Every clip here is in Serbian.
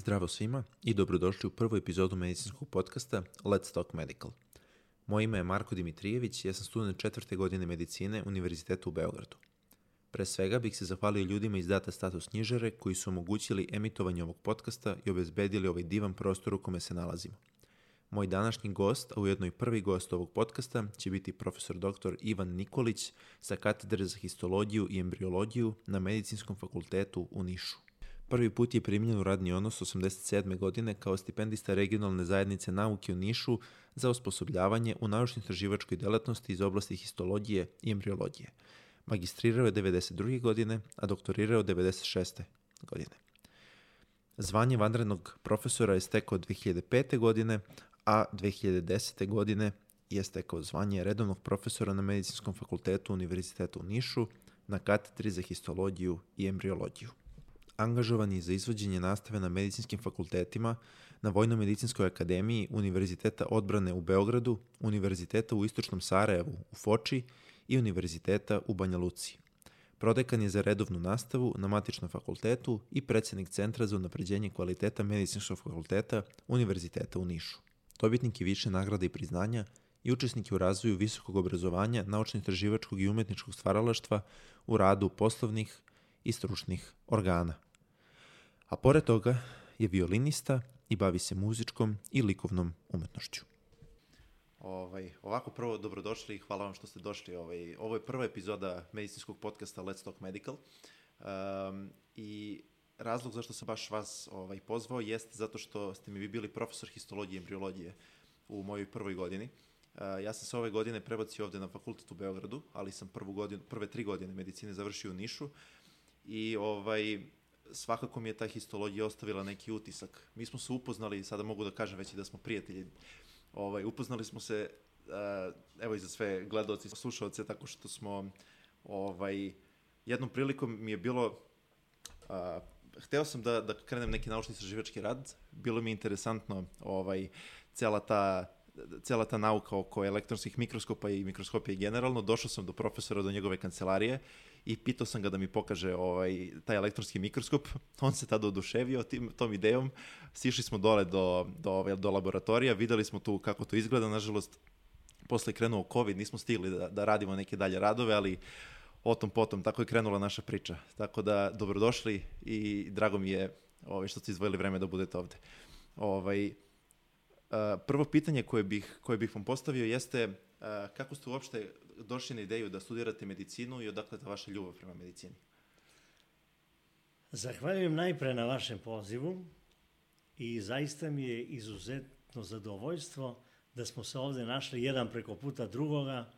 Zdravo svima i dobrodošli u prvu epizodu medicinskog podcasta Let's Talk Medical. Moje ime je Marko Dimitrijević ja sam student četvrte godine medicine Univerziteta u Beogradu. Pre svega bih se zahvalio ljudima iz Data Status knjižare koji su omogućili emitovanje ovog podcasta i obezbedili ovaj divan prostor u kome se nalazimo. Moj današnji gost, a ujedno i prvi gost ovog podcasta, će biti profesor dr. Ivan Nikolić sa katedre za histologiju i embriologiju na Medicinskom fakultetu u Nišu. Prvi put je primljen u radni odnos 87. godine kao stipendista regionalne zajednice nauke u Nišu za osposobljavanje u naučno-istraživačkoj delatnosti iz oblasti histologije i embriologije. Magistrirao je 92. godine, a doktorirao 96. godine. Zvanje vanrednog profesora je stekao 2005. godine, a 2010. godine je stekao zvanje redovnog profesora na Medicinskom fakultetu Univerziteta u Nišu na katedri za histologiju i embriologiju angažovani za izvođenje nastave na medicinskim fakultetima na Vojno-medicinskoj akademiji Univerziteta odbrane u Beogradu, Univerziteta u Istočnom Sarajevu u Foči i Univerziteta u Banja Luci. Prodekan je za redovnu nastavu na matičnom fakultetu i predsednik Centra za unapređenje kvaliteta Medicinskog fakulteta Univerziteta u Nišu. Dobitnik je više nagrada i priznanja i učesnik je u razvoju visokog obrazovanja, naučno-istraživačkog i umetničkog stvaralaštva u radu poslovnih i stručnih organa a pored toga je violinista i bavi se muzičkom i likovnom umetnošću. Ovaj, ovako prvo dobrodošli i hvala vam što ste došli. Ovaj, ovo je prva epizoda medicinskog podcasta Let's Talk Medical. Um, I razlog zašto sam baš vas ovaj, pozvao jeste zato što ste mi vi bili profesor histologije i embriologije u mojoj prvoj godini. Uh, ja sam se ove godine prebacio ovde na fakultet u Beogradu, ali sam prvu godinu, prve tri godine medicine završio u Nišu i ovaj, svakako mi je ta histologija ostavila neki utisak. Mi smo se upoznali, sada mogu da kažem već i da smo prijatelji, ovaj, upoznali smo se, uh, evo i za sve gledalci i slušalce, tako što smo, ovaj, jednom prilikom mi je bilo, uh, hteo sam da, da krenem neki naučni istraživački rad, bilo mi je interesantno ovaj, cela ta cela ta nauka oko elektronskih mikroskopa i mikroskopije generalno, došao sam do profesora, do njegove kancelarije i pitao sam ga da mi pokaže ovaj, taj elektronski mikroskop. On se tada oduševio tim, tom idejom. Sišli smo dole do, do, ovaj, do laboratorija, videli smo tu kako to izgleda. Nažalost, posle je krenuo COVID, nismo stigli da, da radimo neke dalje radove, ali o tom potom, tako je krenula naša priča. Tako da, dobrodošli i drago mi je ovaj, što ste izvojili vreme da budete ovde. Ovaj, prvo pitanje koje bih, koje bih vam postavio jeste kako ste uopšte došli na ideju da studirate medicinu i odakle ta vaša ljubav prema medicini? Zahvaljujem najpre na vašem pozivu i zaista mi je izuzetno zadovoljstvo da smo se ovde našli jedan preko puta drugoga,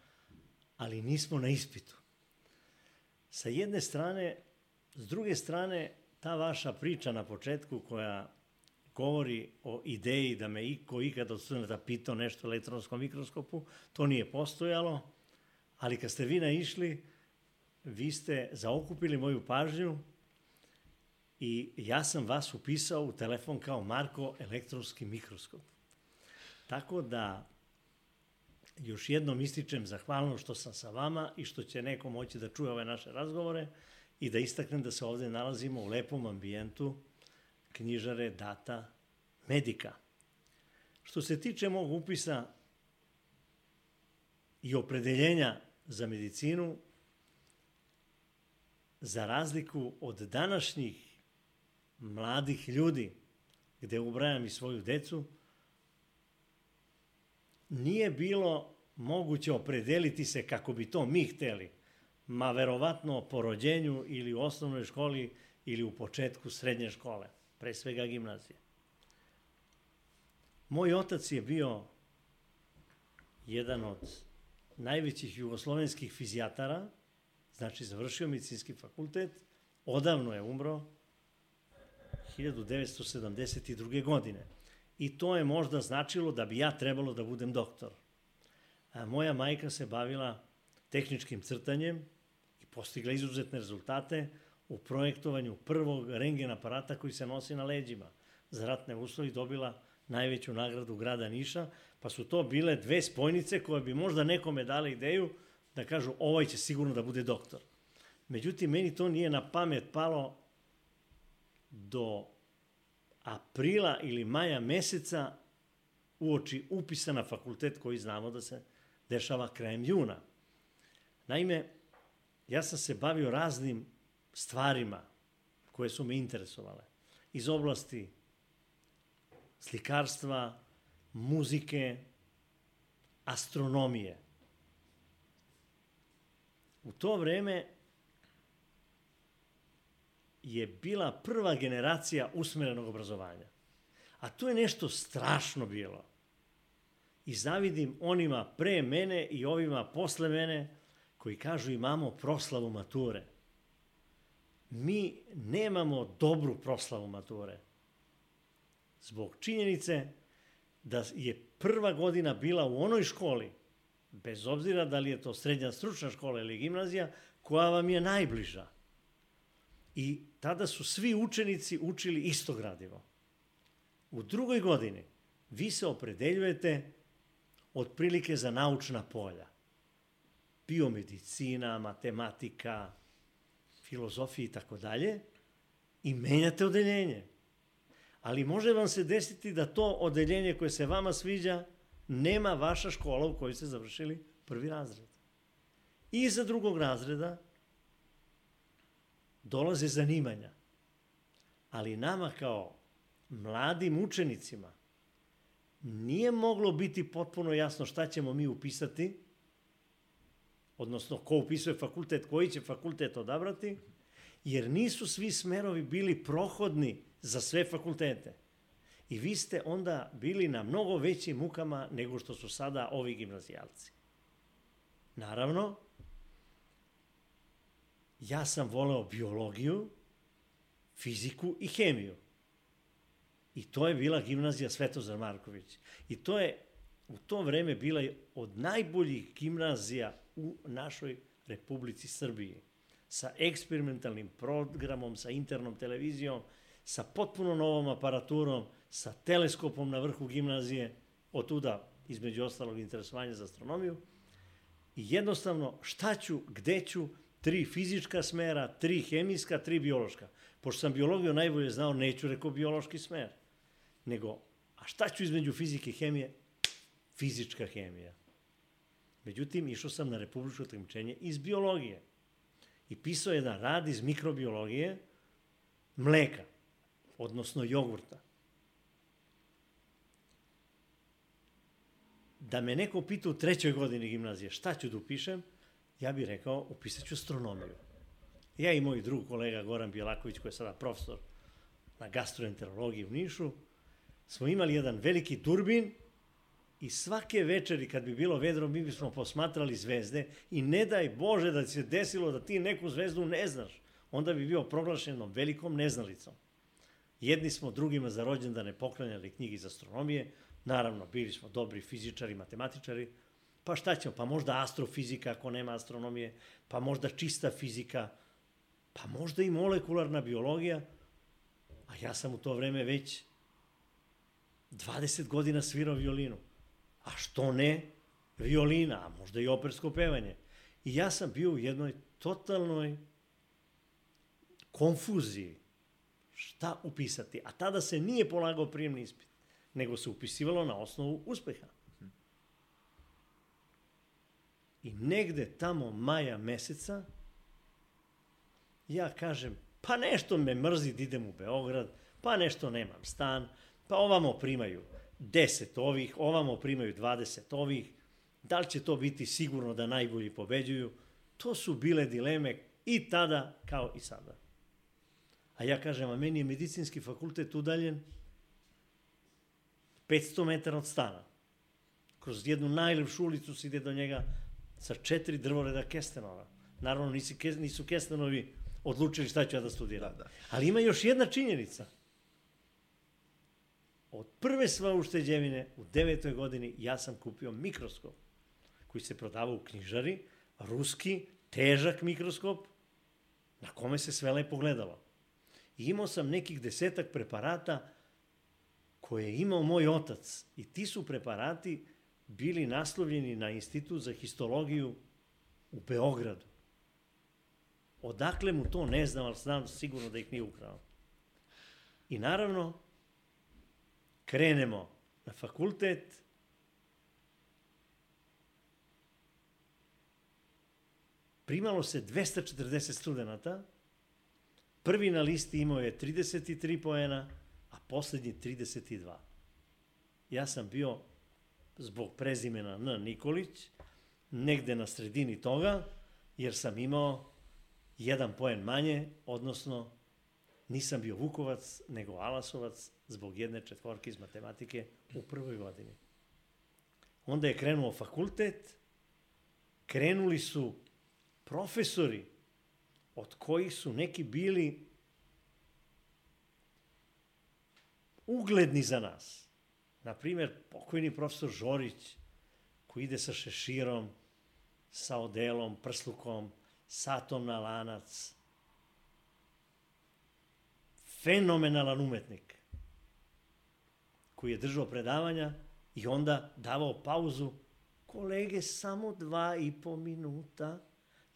ali nismo na ispitu. Sa jedne strane, s druge strane, ta vaša priča na početku koja govori o ideji da me iko ikad od studenta pitao nešto o elektronskom mikroskopu, to nije postojalo, ali kad ste vi naišli, vi ste zaokupili moju pažnju i ja sam vas upisao u telefon kao Marko elektronski mikroskop. Tako da još jednom ističem zahvalno što sam sa vama i što će neko moći da čuje ove naše razgovore i da istaknem da se ovde nalazimo u lepom ambijentu knjižare Data Medika. Što se tiče mog upisa i opredeljenja za medicinu, za razliku od današnjih mladih ljudi, gde ubrajam i svoju decu, nije bilo moguće opredeliti se kako bi to mi hteli, ma verovatno po rođenju ili u osnovnoj školi ili u početku srednje škole, pre svega gimnazije. Moj otac je bio jedan od najvećih jugoslovenskih fizijatara, znači završio medicinski fakultet, odavno je umro, 1972. godine. I to je možda značilo da bi ja trebalo da budem doktor. A moja majka se bavila tehničkim crtanjem i postigla izuzetne rezultate u projektovanju prvog rengen aparata koji se nosi na leđima. Za ratne uslovi dobila najveću nagradu grada Niša, pa su to bile dve spojnice koje bi možda nekome dali ideju da kažu ovaj će sigurno da bude doktor. Međutim, meni to nije na pamet palo do aprila ili maja meseca uoči upisa na fakultet koji znamo da se dešava krajem juna. Naime, ja sam se bavio raznim stvarima koje su me interesovale iz oblasti slikarstva, muzike, astronomije. U to vreme je bila prva generacija usmerenog obrazovanja. A to je nešto strašno bilo. I zavidim onima pre mene i ovima posle mene koji kažu imamo proslavu mature. Mi nemamo dobru proslavu mature. Zbog činjenice da je prva godina bila u onoj školi, bez obzira da li je to srednja stručna škola ili gimnazija, koja vam je najbliža. I tada su svi učenici učili isto gradivo. U drugoj godini vi se opredeljujete otprilike za naučna polja. Biomedicina, matematika, filozofija i tako dalje i menjate odeljenje. Ali može vam se desiti da to odeljenje koje se vama sviđa nema vaša škola u kojoj ste završili prvi razred. I za drugog razreda dolaze zanimanja. Ali nama kao mladim učenicima nije moglo biti potpuno jasno šta ćemo mi upisati, odnosno ko upisuje fakultet, koji će fakultet odabrati, jer nisu svi smerovi bili prohodni za sve fakultete. I vi ste onda bili na mnogo većim mukama nego što su sada ovi gimnazijalci. Naravno, ja sam voleo biologiju, fiziku i hemiju. I to je bila gimnazija Svetozar Marković. I to je u to vreme bila od najboljih gimnazija u našoj Republici Srbiji. Sa eksperimentalnim programom, sa internom televizijom, sa potpuno novom aparaturom, sa teleskopom na vrhu gimnazije, od tuda, između ostalog, interesovanja za astronomiju. I jednostavno, šta ću, gde ću, tri fizička smera, tri hemijska, tri biološka. Pošto sam biologiju najbolje znao, neću rekao biološki smer. Nego, a šta ću između fizike i hemije? Fizička hemija. Međutim, išao sam na republičko takmičenje iz biologije. I pisao jedan rad iz mikrobiologije mleka, odnosno jogurta. Da me neko pita u trećoj godini gimnazije šta ću da upišem, ja bih rekao, upisat ću astronomiju. Ja i moj drug kolega Goran Bijelaković, koji je sada profesor na gastroenterologiji u Nišu, smo imali jedan veliki turbin i svake večeri kad bi bilo vedro mi bismo posmatrali zvezde i ne daj Bože da se desilo da ti neku zvezdu ne znaš, onda bi bio proglašenom velikom neznalicom. Jedni smo drugima za rođendane poklanjali knjigi iz astronomije, naravno bili smo dobri fizičari, matematičari, Pa šta ćemo? Pa možda astrofizika ako nema astronomije, pa možda čista fizika, pa možda i molekularna biologija. A ja sam u to vreme već 20 godina svirao violinu. A što ne violina, a možda i opersko pevanje. I ja sam bio u jednoj totalnoj konfuziji šta upisati. A tada se nije polagao prijemni ispit, nego se upisivalo na osnovu uspeha. I negde tamo maja meseca ja kažem, pa nešto me mrzi da idem u Beograd, pa nešto nemam stan, pa ovamo primaju 10 ovih, ovamo primaju 20 ovih, da li će to biti sigurno da najbolji pobeđuju? To su bile dileme i tada kao i sada. A ja kažem, a meni je medicinski fakultet udaljen 500 metara od stana. Kroz jednu najlepšu ulicu se ide do njega sa četiri drvoreda kestenova. Naravno, nisi, nisu kestenovi odlučili šta ću ja da studiram. Da, da. Ali ima još jedna činjenica. Od prve sva ušteđevine u devetoj godini ja sam kupio mikroskop koji se prodavao u knjižari, ruski, težak mikroskop, na kome se sve lepo gledalo. I imao sam nekih desetak preparata koje je imao moj otac. I ti su preparati bili naslovljeni na Institut za histologiju u Beogradu. Odakle mu to ne znam, ali znam sigurno da ih nije ukrao. I naravno, krenemo na fakultet, primalo se 240 studenta, prvi na listi imao je 33 poena, a poslednji 32. Ja sam bio zbog prezimena N. Nikolić, negde na sredini toga, jer sam imao jedan poen manje, odnosno nisam bio Vukovac, nego Alasovac zbog jedne četvorke iz matematike u prvoj godini. Onda je krenuo fakultet, krenuli su profesori od kojih su neki bili ugledni za nas. Na primjer, pokojni profesor Žorić, koji ide sa šeširom, sa odelom, prslukom, satom na lanac. Fenomenalan umetnik koji je držao predavanja i onda davao pauzu. Kolege, samo dva i po minuta.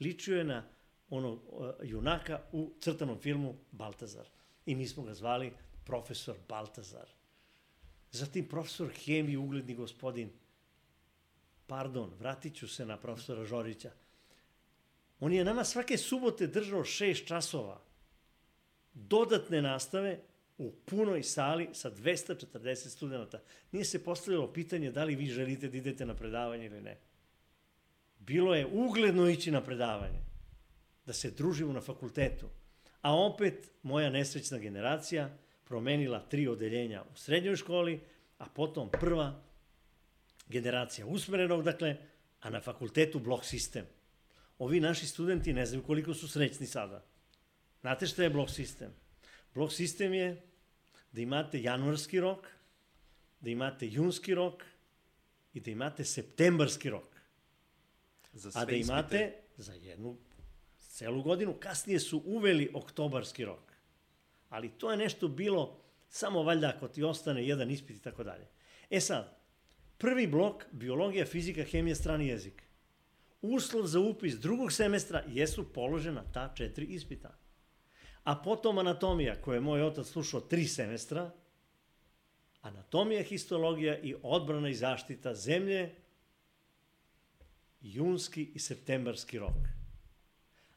Ličio je na onog junaka u crtanom filmu Baltazar. I mi smo ga zvali profesor Baltazar. Zatim profesor hemije, ugledni gospodin. Pardon, vratit ću se na profesora Žorića. On je nama svake subote držao šest časova dodatne nastave u punoj sali sa 240 studenta. Nije se postavljalo pitanje da li vi želite da idete na predavanje ili ne. Bilo je ugledno ići na predavanje, da se družimo na fakultetu. A opet moja nesrećna generacija promenila tri odeljenja u srednjoj školi, a potom prva generacija usmerenog, dakle, a na fakultetu blok sistem. Ovi naši studenti ne znaju koliko su srećni sada. Znate šta je blok sistem? Blok sistem je da imate januarski rok, da imate junski rok i da imate septembarski rok. Za A da imate ispite. za jednu celu godinu. Kasnije su uveli oktobarski rok. Ali to je nešto bilo samo valjda ako ti ostane jedan ispit i tako dalje. E sad, prvi blok, biologija, fizika, hemija, strani jezik. Uslov za upis drugog semestra jesu položena ta četiri ispita. A potom anatomija, koju je moj otac slušao tri semestra, anatomija, histologija i odbrana i zaštita zemlje, junski i septembarski rok.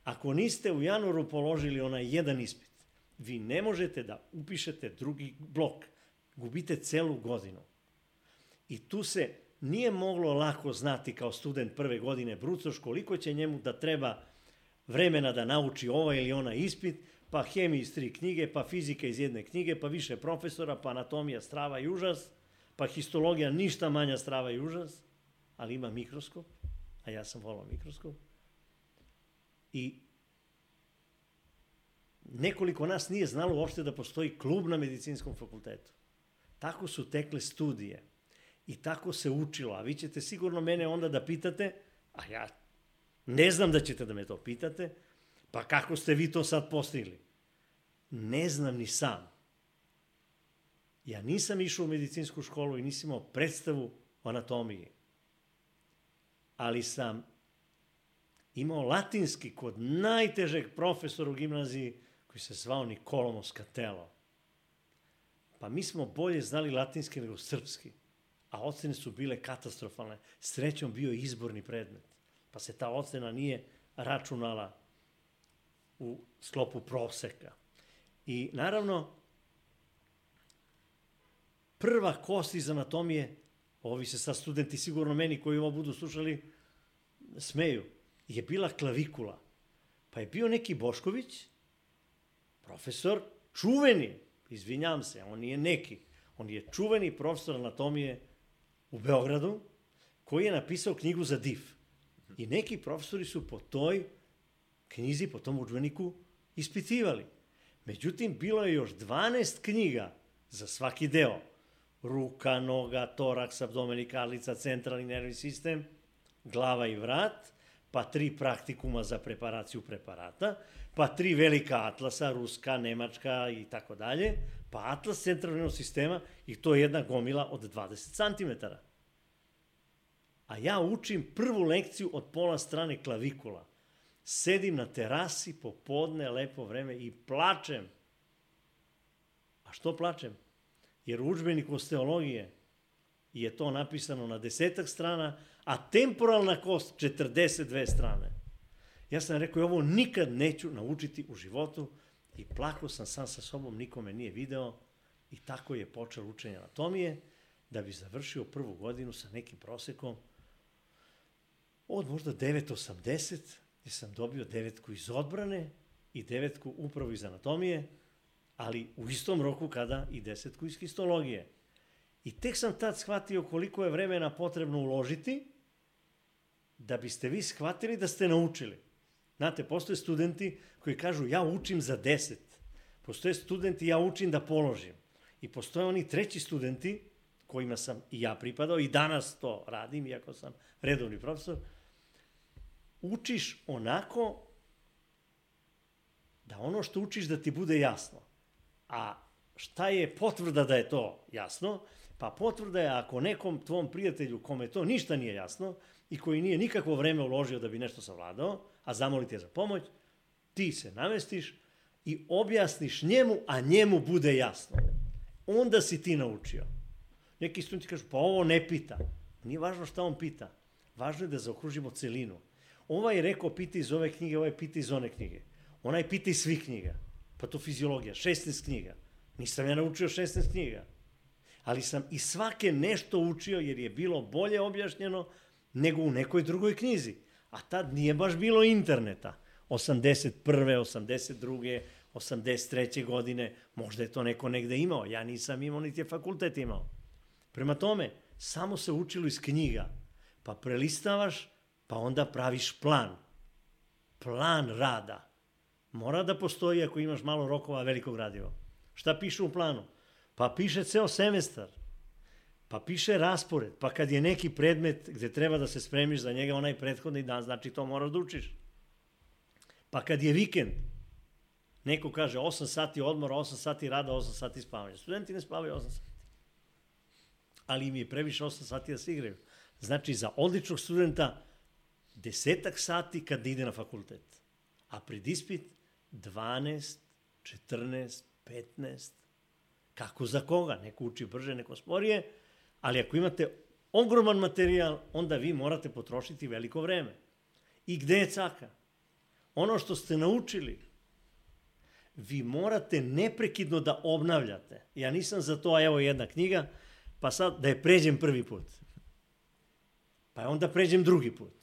Ako niste u januaru položili onaj jedan ispit, vi ne možete da upišete drugi blok. Gubite celu godinu. I tu se nije moglo lako znati kao student prve godine Brucoš koliko će njemu da treba vremena da nauči ovaj ili onaj ispit, pa hemija iz tri knjige, pa fizika iz jedne knjige, pa više profesora, pa anatomija strava i užas, pa histologija ništa manja strava i užas, ali ima mikroskop, a ja sam volao mikroskop. I nekoliko nas nije znalo uopšte da postoji klub na medicinskom fakultetu. Tako su tekle studije i tako se učilo, a vi ćete sigurno mene onda da pitate, a ja ne znam da ćete da me to pitate, pa kako ste vi to sad postigli? Ne znam ni sam. Ja nisam išao u medicinsku školu i nisam imao predstavu o anatomiji. Ali sam imao latinski kod najtežeg profesora u gimnaziji koji se zvao Nikolo Moscatello. Pa mi smo bolje znali latinski nego srpski, a ocene su bile katastrofalne. Srećom bio izborni predmet, pa se ta ocena nije računala u sklopu proseka. I naravno, prva kost iz anatomije, ovi se sad studenti sigurno meni koji ovo budu slušali, smeju, je bila klavikula. Pa je bio neki Bošković, profesor, čuveni, izvinjam se, on nije neki, on je čuveni profesor anatomije u Beogradu, koji je napisao knjigu za div. I neki profesori su po toj knjizi, po tom učbeniku ispitivali. Međutim, bilo je još 12 knjiga za svaki deo. Ruka, noga, toraks, abdomen i karlica, centralni nervni sistem, glava i vrat, pa tri praktikuma za preparaciju preparata, pa tri velika atlasa, ruska, nemačka i tako dalje, pa atlas centralnog sistema i to je jedna gomila od 20 cm. A ja učim prvu lekciju od pola strane klavikula. Sedim na terasi popodne, lepo vreme i plačem. A što plačem? jer u učbeniku osteologije je to napisano na desetak strana, a temporalna kost 42 strane. Ja sam rekao, ovo nikad neću naučiti u životu i plakao sam sam sa sobom, nikome nije video i tako je počeo učenje anatomije, da bi završio prvu godinu sa nekim prosekom od možda 9.80, gde sam dobio devetku iz odbrane i devetku upravo iz anatomije, ali u istom roku kada i desetku iz histologije. I tek sam tad shvatio koliko je vremena potrebno uložiti da biste vi shvatili da ste naučili. Znate, postoje studenti koji kažu ja učim za deset. Postoje studenti ja učim da položim. I postoje oni treći studenti kojima sam i ja pripadao i danas to radim, iako sam redovni profesor, učiš onako da ono što učiš da ti bude jasno. A šta je potvrda da je to jasno? Pa potvrda je ako nekom tvom prijatelju kome to ništa nije jasno i koji nije nikakvo vreme uložio da bi nešto savladao, a zamolite za pomoć, ti se namestiš i objasniš njemu, a njemu bude jasno. Onda si ti naučio. Neki studenti kažu, pa ovo ne pita. Nije važno šta on pita. Važno je da zaokružimo celinu. Ovaj rekao pita iz ove knjige, ovaj pita iz one knjige. Onaj pita iz svih knjiga. Pa to fiziologija, 16 knjiga. Nisam ja naučio 16 knjiga. Ali sam i svake nešto učio jer je bilo bolje objašnjeno nego u nekoj drugoj knjizi. A tad nije baš bilo interneta. 81. 82. 83. godine, možda je to neko negde imao, ja nisam imao, niti je fakultet imao. Prema tome, samo se učilo iz knjiga, pa prelistavaš, pa onda praviš plan. Plan rada. Mora da postoji ako imaš malo rokova velikog gradiva. Šta piše u planu? Pa piše ceo semestar. Pa piše raspored. Pa kad je neki predmet gde treba da se spremiš za njega onaj prethodni dan, znači to moraš da učiš. Pa kad je vikend, neko kaže 8 sati odmora, 8 sati rada, 8 sati spavanja. Studenti ne spavaju 8 sati. Ali im je previše 8 sati da se igraju. Znači, za odličnog studenta desetak sati kad ide na fakultet. A pred ispit 12, 14, 15. Kako za koga? Neko uči brže, neko sporije, ali ako imate ogroman materijal, onda vi morate potrošiti veliko vreme. I gde je caka? Ono što ste naučili, vi morate neprekidno da obnavljate. Ja nisam za to, a evo jedna knjiga, pa sad da je pređem prvi put. Pa onda pređem drugi put.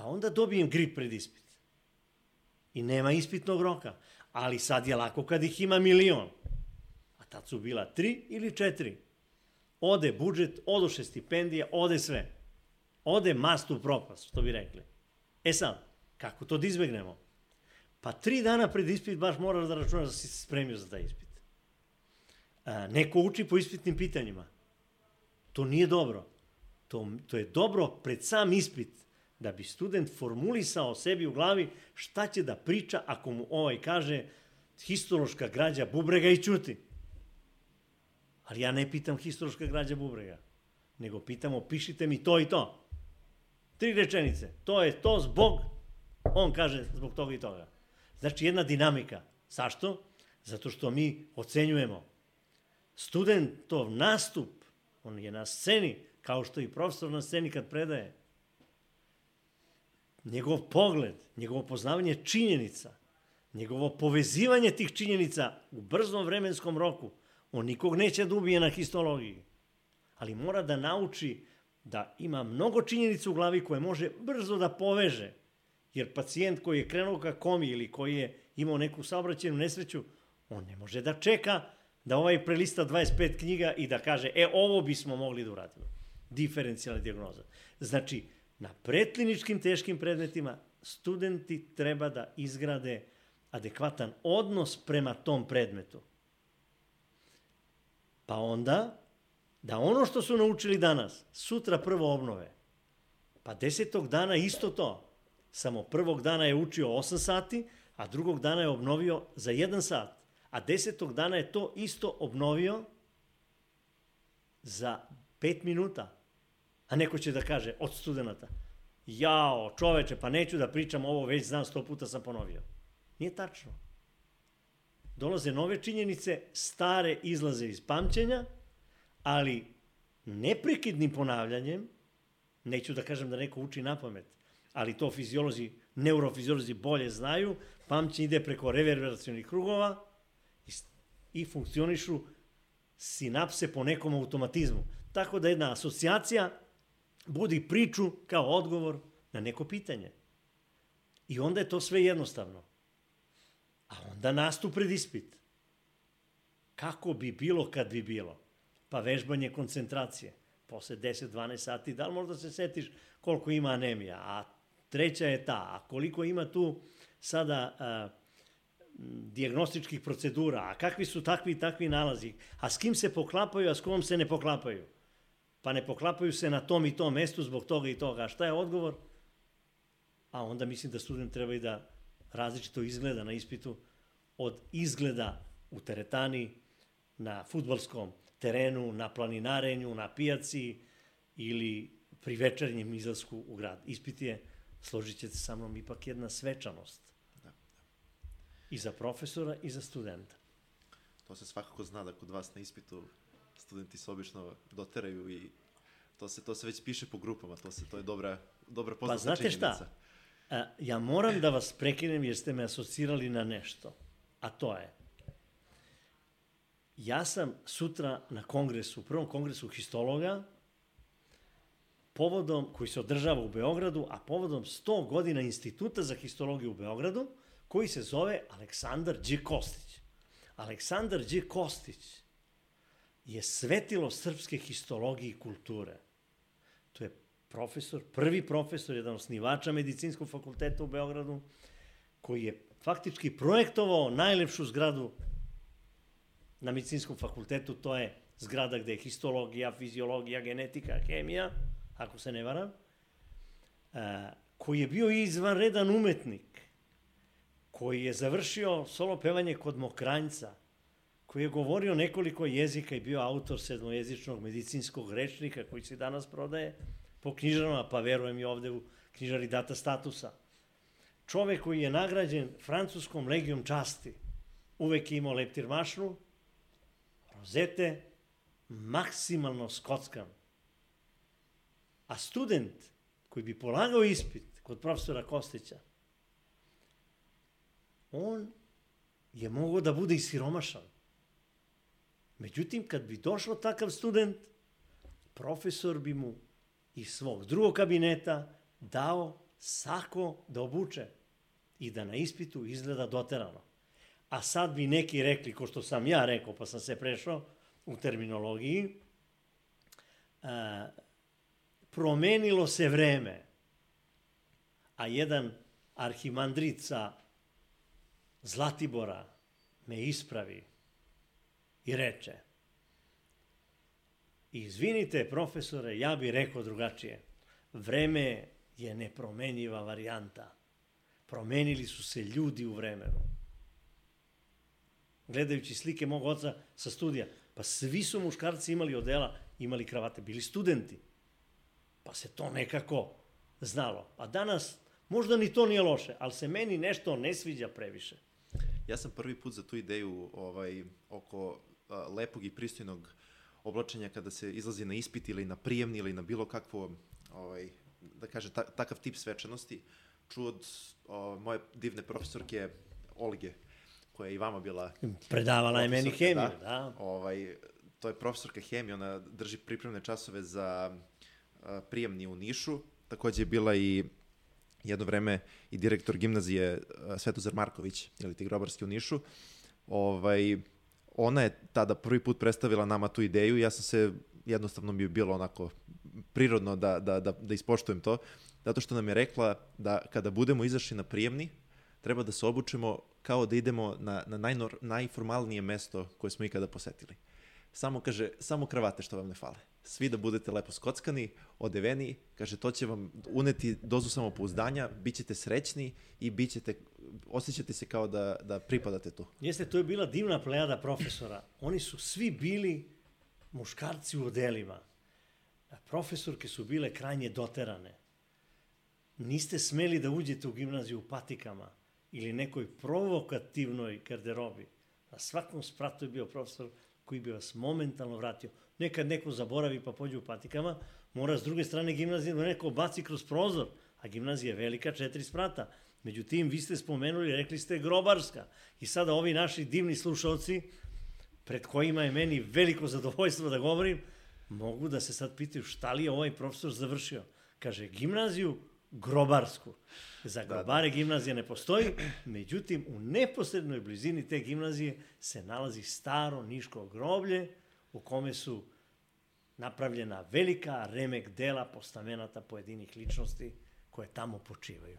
Pa onda dobijem grip pred ispit. I nema ispitnog roka. Ali sad je lako kad ih ima milion. A tad su bila tri ili četiri. Ode budžet, odoše stipendija, ode sve. Ode mast u propast, što bi rekli. E sad, kako to da izbegnemo? Pa tri dana pred ispit baš moraš da računaš da si se spremio za taj ispit. A, neko uči po ispitnim pitanjima. To nije dobro. To, to je dobro pred sam ispit, da bi student formulisao sebi u glavi šta će da priča ako mu ovaj kaže histološka građa bubrega i čuti. Ali ja ne pitam histološka građa bubrega, nego pitam opišite mi to i to. Tri rečenice. To je to zbog, on kaže zbog toga i toga. Znači jedna dinamika. Zašto? Zato što mi ocenjujemo. Studentov nastup, on je na sceni, kao što i profesor na sceni kad predaje. Njegov pogled, njegovo poznavanje činjenica, njegovo povezivanje tih činjenica u brzom vremenskom roku, on nikog neće da ubije na histologiji. Ali mora da nauči da ima mnogo činjenica u glavi koje može brzo da poveže Jer pacijent koji je krenuo ka komi ili koji je imao neku saobraćenu nesreću, on ne može da čeka da ovaj prelista 25 knjiga i da kaže, e, ovo bismo mogli da uradimo. Diferencijalna diagnoza. Znači, na prekliničkim teškim predmetima studenti treba da izgrade adekvatan odnos prema tom predmetu. Pa onda, da ono što su naučili danas, sutra prvo obnove. Pa desetog dana isto to. Samo prvog dana je učio 8 sati, a drugog dana je obnovio za 1 sat. A desetog dana je to isto obnovio za 5 minuta. A neko će da kaže od studenta, jao, čoveče, pa neću da pričam ovo, već znam, sto puta sam ponovio. Nije tačno. dolaze nove činjenice, stare izlaze iz pamćenja, ali neprekidnim ponavljanjem, neću da kažem da neko uči na pamet, ali to fiziolozi, neurofiziolozi bolje znaju, pamćenje ide preko reverberacionih krugova i, i funkcionišu sinapse po nekom automatizmu. Tako da jedna asocijacija budi priču kao odgovor na neko pitanje. I onda je to sve jednostavno. A onda nastup pred ispit. Kako bi bilo kad bi bilo? Pa vežbanje koncentracije. Posle 10-12 sati, da li možda se setiš koliko ima anemija? A treća je ta, a koliko ima tu sada a, diagnostičkih procedura, a kakvi su takvi i takvi nalazi, a s kim se poklapaju, a s kom se ne poklapaju. Pa ne poklapaju se na tom i tom mestu zbog toga i toga. A šta je odgovor? A onda mislim da student treba i da različito izgleda na ispitu od izgleda u teretani, na futbalskom terenu, na planinarenju, na pijaci ili pri večernjem izlasku u grad. Ispit je, složit ćete sa mnom, ipak jedna svečanost. Da, da. I za profesora i za studenta. To se svakako zna da kod vas na ispitu studenti se obično doteraju i to se, to se već piše po grupama, to, se, to je dobra, dobra poznata pa, znate činjenica. šta? A, ja moram da vas prekinem jer ste me asocirali na nešto, a to je ja sam sutra na kongresu, prvom kongresu histologa, povodom, koji se održava u Beogradu, a povodom 100 godina Instituta za histologiju u Beogradu, koji se zove Aleksandar Đ. Kostić. Aleksandar Đ. Kostić je svetilo srpske histologije i kulture. To je profesor, prvi profesor, jedan osnivača medicinskog fakulteta u Beogradu, koji je faktički projektovao najlepšu zgradu na medicinskom fakultetu, to je zgrada gde je histologija, fiziologija, genetika, hemija, ako se ne varam, koji je bio izvanredan umetnik, koji je završio solo pevanje kod Mokranjca, koji je govorio nekoliko jezika i bio autor sedmojezičnog medicinskog rečnika koji se danas prodaje po knjižarama, pa verujem i ovde u knjižari data statusa. Čovek koji je nagrađen francuskom legijom časti, uvek je imao leptir mašnu, rozete, maksimalno skockan. A student koji bi polagao ispit kod profesora Kostića, on je mogao da bude i siromašan. Međutim, kad bi došao takav student, profesor bi mu iz svog drugog kabineta dao sako da obuče i da na ispitu izgleda doterano. A sad bi neki rekli, ko što sam ja rekao, pa sam se prešao u terminologiji, a, promenilo se vreme, a jedan arhimandrica Zlatibora me ispravi i reče, izvinite profesore, ja bih rekao drugačije, vreme je nepromenjiva varijanta. Promenili su se ljudi u vremenu. Gledajući slike mog oca sa studija, pa svi su muškarci imali odela, imali kravate, bili studenti. Pa se to nekako znalo. A danas možda ni to nije loše, ali se meni nešto ne sviđa previše. Ja sam prvi put za tu ideju ovaj, oko lepog i pristojnog oblačenja kada se izlazi na ispit ili na prijemni ili na bilo kakvo, ovaj, da kaže, ta, takav tip svečanosti, čuo od o, moje divne profesorke Olge, koja je i vama bila... Predavala je meni hemiju, da. da. Ovaj, to je profesorka hemije, ona drži pripremne časove za a, prijemni u Nišu, takođe je bila i jedno vreme i direktor gimnazije Svetozar Marković, ili ti grobarski u Nišu. Ovaj, ona je tada prvi put predstavila nama tu ideju ja sam se, jednostavno mi je bilo onako prirodno da, da, da, da ispoštujem to, zato što nam je rekla da kada budemo izašli na prijemni, treba da se obučemo kao da idemo na, na najnor, najformalnije mesto koje smo ikada posetili. Samo kaže, samo kravate što vam ne fale. Svi da budete lepo skockani, odeveni, kaže, to će vam uneti dozu samopouzdanja, bit ćete srećni i bit ćete osjećate se kao da, da pripadate tu. Jeste, to je bila divna plejada profesora. Oni su svi bili muškarci u odelima. Profesorke su bile krajnje doterane. Niste smeli da uđete u gimnaziju u patikama ili nekoj provokativnoj garderobi. Na svakom spratu je bio profesor koji bi vas momentalno vratio. Nekad neko zaboravi pa pođe u patikama, mora s druge strane gimnazije da neko baci kroz prozor, a gimnazija je velika, četiri sprata. Međutim, vi ste spomenuli, rekli ste grobarska. I sada ovi naši divni slušalci, pred kojima je meni veliko zadovoljstvo da govorim, mogu da se sad pitaju šta li je ovaj profesor završio. Kaže, gimnaziju grobarsku. Za grobare da, da. gimnazija ne postoji, međutim, u neposrednoj blizini te gimnazije se nalazi staro niško groblje u kome su napravljena velika remek dela postamenata pojedinih ličnosti koje tamo počivaju.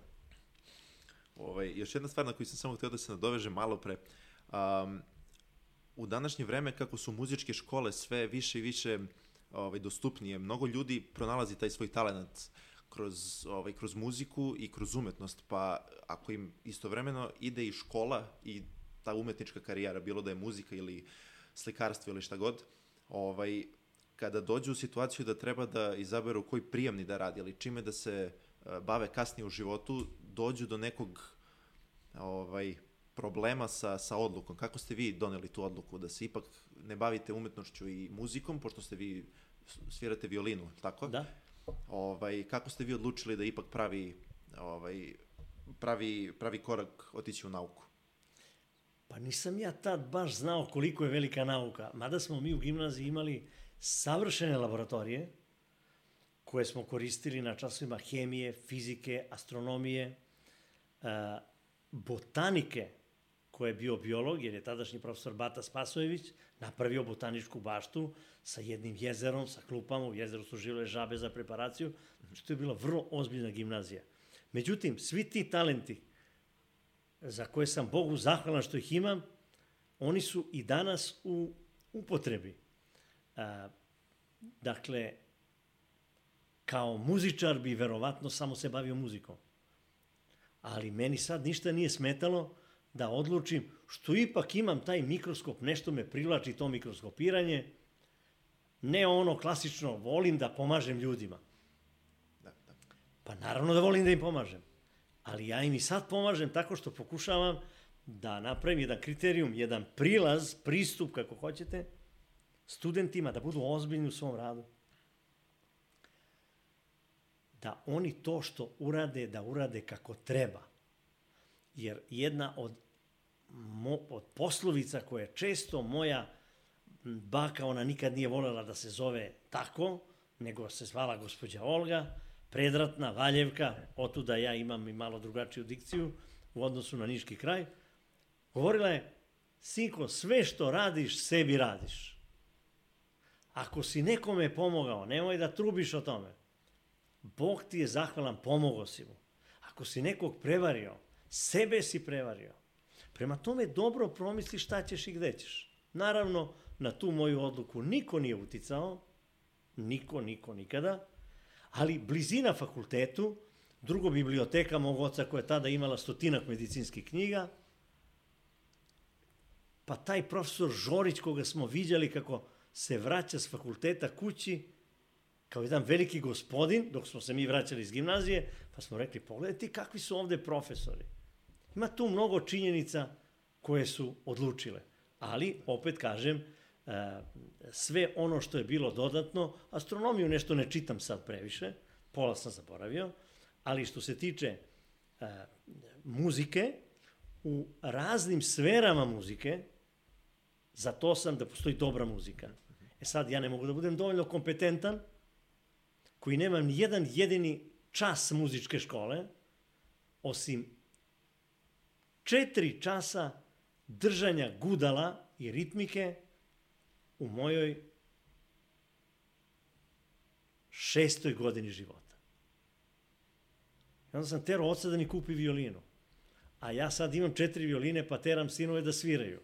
Ovaj, još jedna stvar na koju sam samo htio da se nadoveže malo pre. Um, u današnje vreme, kako su muzičke škole sve više i više ovaj, dostupnije, mnogo ljudi pronalazi taj svoj talent kroz, ovaj, kroz muziku i kroz umetnost, pa ako im istovremeno ide i škola i ta umetnička karijera, bilo da je muzika ili slikarstvo ili šta god, ovaj, kada dođu u situaciju da treba da izaberu koji prijemni da radi, ali čime da se eh, bave kasnije u životu, dođu do nekog ovaj, problema sa, sa odlukom. Kako ste vi doneli tu odluku da se ipak ne bavite umetnošću i muzikom, pošto ste vi svirate violinu, tako? Da. Ovaj, kako ste vi odlučili da ipak pravi, ovaj, pravi, pravi korak otići u nauku? Pa nisam ja tad baš znao koliko je velika nauka. Mada smo mi u gimnaziji imali savršene laboratorije koje smo koristili na časovima hemije, fizike, astronomije, e, botanike, ko je bio biolog, jer je tadašnji profesor Bata Spasojević napravio botaničku baštu sa jednim jezerom, sa klupama, u jezeru su živele žabe za preparaciju, znači to je bila vrlo ozbiljna gimnazija. Međutim, svi ti talenti za koje sam Bogu zahvalan što ih imam, oni su i danas u upotrebi. A, dakle, kao muzičar bi verovatno samo se bavio muzikom. Ali meni sad ništa nije smetalo da odlučim, što ipak imam taj mikroskop, nešto me privlači to mikroskopiranje, ne ono klasično, volim da pomažem ljudima. Da, da. Pa naravno da volim da im pomažem. Ali ja im i sad pomažem tako što pokušavam da napravim jedan kriterijum, jedan prilaz, pristup, kako hoćete, studentima da budu ozbiljni u svom radu. Da oni to što urade, da urade kako treba. Jer jedna od, mo, od poslovica koja je često moja baka, ona nikad nije volela da se zove tako, nego se zvala gospođa Olga, predratna, Valjevka, otuda ja imam i malo drugačiju dikciju u odnosu na Niški kraj, govorila je, sinko, sve što radiš, sebi radiš. Ako si nekome pomogao, nemoj da trubiš o tome. Bog ti je zahvalan, pomogao si mu. Ako si nekog prevario, Sebe si prevario. Prema tome dobro promisli šta ćeš i gde ćeš. Naravno, na tu moju odluku niko nije uticao, niko, niko, nikada, ali blizina fakultetu, drugo biblioteka mog oca koja je tada imala stotinak medicinskih knjiga, pa taj profesor Žorić koga smo viđali kako se vraća s fakulteta kući, kao jedan veliki gospodin, dok smo se mi vraćali iz gimnazije, pa smo rekli, pogledaj ti kakvi su ovde profesori. Ima tu mnogo činjenica koje su odlučile. Ali, opet kažem, e, sve ono što je bilo dodatno, astronomiju nešto ne čitam sad previše, pola sam zaboravio, ali što se tiče e, muzike, u raznim sferama muzike, za to sam da postoji dobra muzika. E sad, ja ne mogu da budem dovoljno kompetentan, koji nemam ni jedan jedini čas muzičke škole, osim četiri časa držanja gudala i ritmike u mojoj šestoj godini života. I onda sam terao oca da mi kupi violinu. A ja sad imam četiri violine pa teram sinove da sviraju.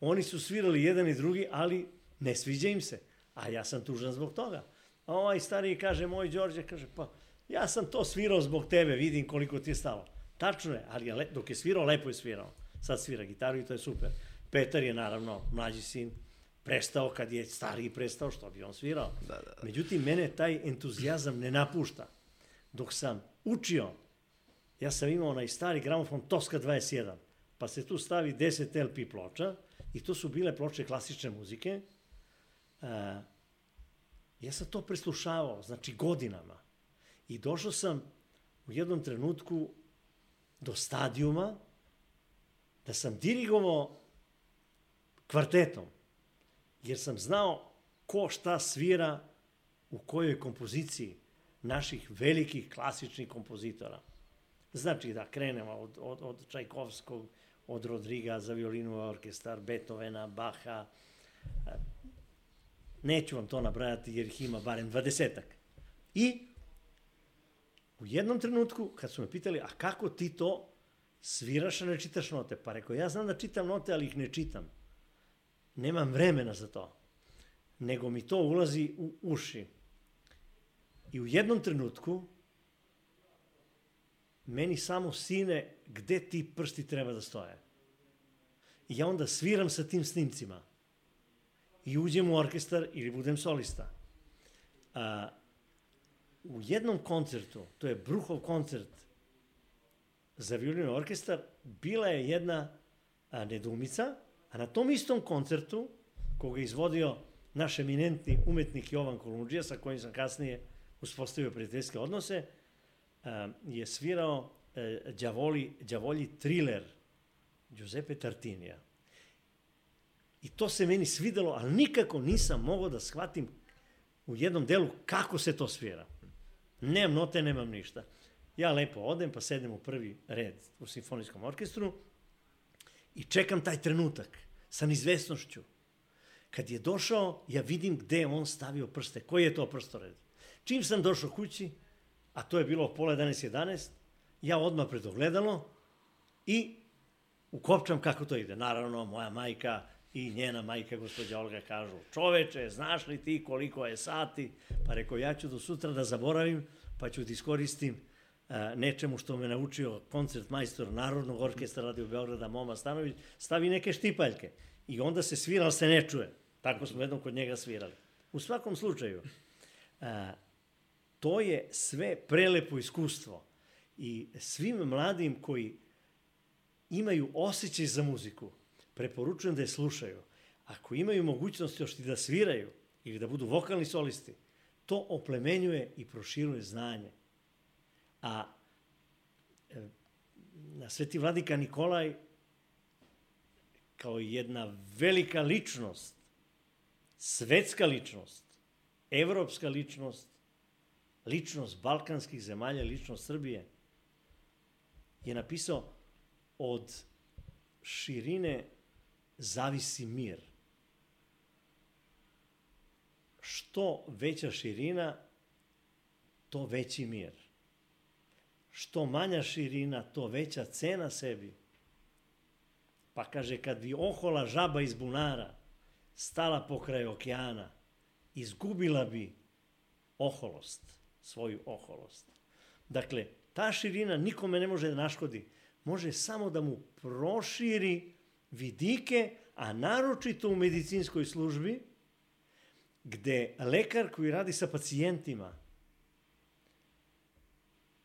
Oni su svirali jedan i drugi, ali ne sviđa im se. A ja sam tužan zbog toga. A ovaj stariji kaže, moj Đorđe, kaže, pa ja sam to svirao zbog tebe, vidim koliko ti je stalo. Tačno je, ali je dok je svirao, lepo je svirao. Sad svira gitaru i to je super. Petar je naravno mlađi sin, prestao kad je stariji prestao, što bi on svirao. Da, da, da. Međutim, mene taj entuzijazam ne napušta. Dok sam učio, ja sam imao onaj stari gramofon Tosca 21, pa se tu stavi 10 LP ploča, I to su bile ploče klasične muzike. Uh, ja sam to preslušavao, znači godinama. I došao sam u jednom trenutku do stadijuma da sam dirigovao kvartetom, jer sam znao ko šta svira u kojoj kompoziciji naših velikih klasičnih kompozitora. Znači da krenemo od, od, od Čajkovskog, od Rodriga za violinu orkestar, Beethovena, Baha. Neću vam to nabrajati jer ih ima barem dvadesetak. I u jednom trenutku, kad su me pitali, a kako ti to sviraš, a ne čitaš note? Pa rekao, ja znam da čitam note, ali ih ne čitam. Nemam vremena za to. Nego mi to ulazi u uši. I u jednom trenutku meni samo sine gde ti prsti treba da stoje. I ja onda sviram sa tim snimcima. I uđem u orkestar ili budem solista. A, u jednom koncertu, to je Bruhov koncert za violinu orkestar, bila je jedna a, nedumica, a na tom istom koncertu, koga je izvodio naš eminentni umetnik Jovan Kolundžija, sa kojim sam kasnije uspostavio prijateljske odnose, je svirao Đavoli, Đavolji thriller Giuseppe Tartinija. I to se meni svidelo, ali nikako nisam mogao da shvatim u jednom delu kako se to svira. Nemam note, nemam ništa. Ja lepo odem, pa sedem u prvi red u simfonijskom orkestru i čekam taj trenutak sa nizvesnošću. Kad je došao, ja vidim gde je on stavio prste, koji je to prstored. Čim sam došao kući, a to je bilo pola 11, 11, ja odmah pred ogledalo i ukopčam kako to ide. Naravno, moja majka i njena majka, gospođa Olga, kažu, čoveče, znaš li ti koliko je sati? Pa rekao, ja ću do sutra da zaboravim, pa ću da iskoristim uh, nečemu što me naučio koncert majstor Narodnog orkestra Radio Beograda Moma Stanović, stavi neke štipaljke. I onda se svira, ali se ne čuje. Tako smo jednom kod njega svirali. U svakom slučaju, uh, to je sve prelepo iskustvo. I svim mladim koji imaju osjećaj za muziku, preporučujem da je slušaju. Ako imaju mogućnost još i da sviraju ili da budu vokalni solisti, to oplemenjuje i proširuje znanje. A e, na Sveti Vladika Nikolaj kao jedna velika ličnost, svetska ličnost, evropska ličnost, ličnost balkanskih zemalja, ličnost Srbije, je napisao od širine zavisi mir. Što veća širina, to veći mir. Što manja širina, to veća cena sebi. Pa kaže, kad bi ohola žaba iz bunara stala pokraj okeana, izgubila bi oholost svoju oholost. Dakle, ta širina nikome ne može da naškodi, može samo da mu proširi vidike, a naročito u medicinskoj službi, gde lekar koji radi sa pacijentima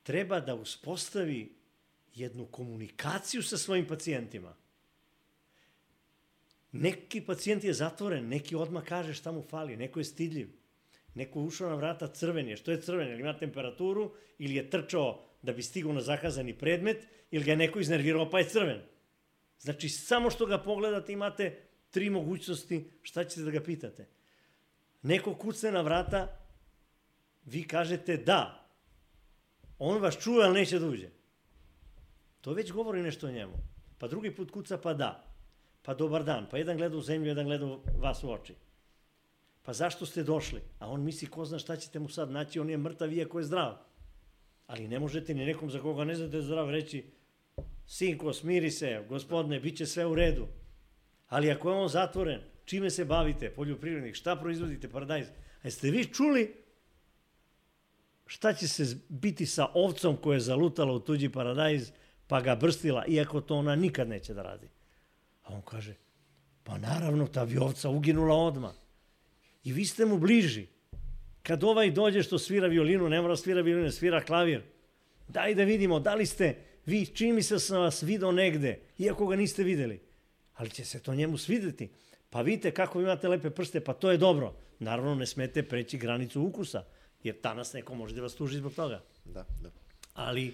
treba da uspostavi jednu komunikaciju sa svojim pacijentima. Neki pacijent je zatvoren, neki odmah kaže šta mu fali, neko je stidljiv. Neko ušao na vrata crven je. Što je crven? Ili ima temperaturu ili je trčao da bi stigao na zakazani predmet ili ga je neko iznervirao pa je crven. Znači, samo što ga pogledate imate tri mogućnosti šta ćete da ga pitate. Neko kucne na vrata, vi kažete da. On vas čuje, ali neće da uđe. To već govori nešto o njemu. Pa drugi put kuca, pa da. Pa dobar dan. Pa jedan gleda u zemlju, jedan gleda vas u oči pa zašto ste došli? A on misli, ko zna šta ćete mu sad naći, on je mrtav iako je zdrav. Ali ne možete ni nekom za koga ne znate zdrav reći, sinko, smiri se, gospodine, bit će sve u redu. Ali ako je on zatvoren, čime se bavite, poljoprivrednik, šta proizvodite, paradajz? A jeste vi čuli šta će se biti sa ovcom koja je zalutala u tuđi paradajz, pa ga brstila, iako to ona nikad neće da radi? A on kaže, pa naravno, ta bi ovca uginula odmah. I vi ste mu bliži. Kad ovaj dođe što svira violinu, ne mora svira violinu, svira klavir. Daj da vidimo, da li ste vi, čini mi se da sam vas video negde, iako ga niste videli. ali će se to njemu svideti. Pa vidite kako imate lepe prste, pa to je dobro. Naravno, ne smete preći granicu ukusa, jer danas neko može da vas tuži zbog toga. Da, da. Ali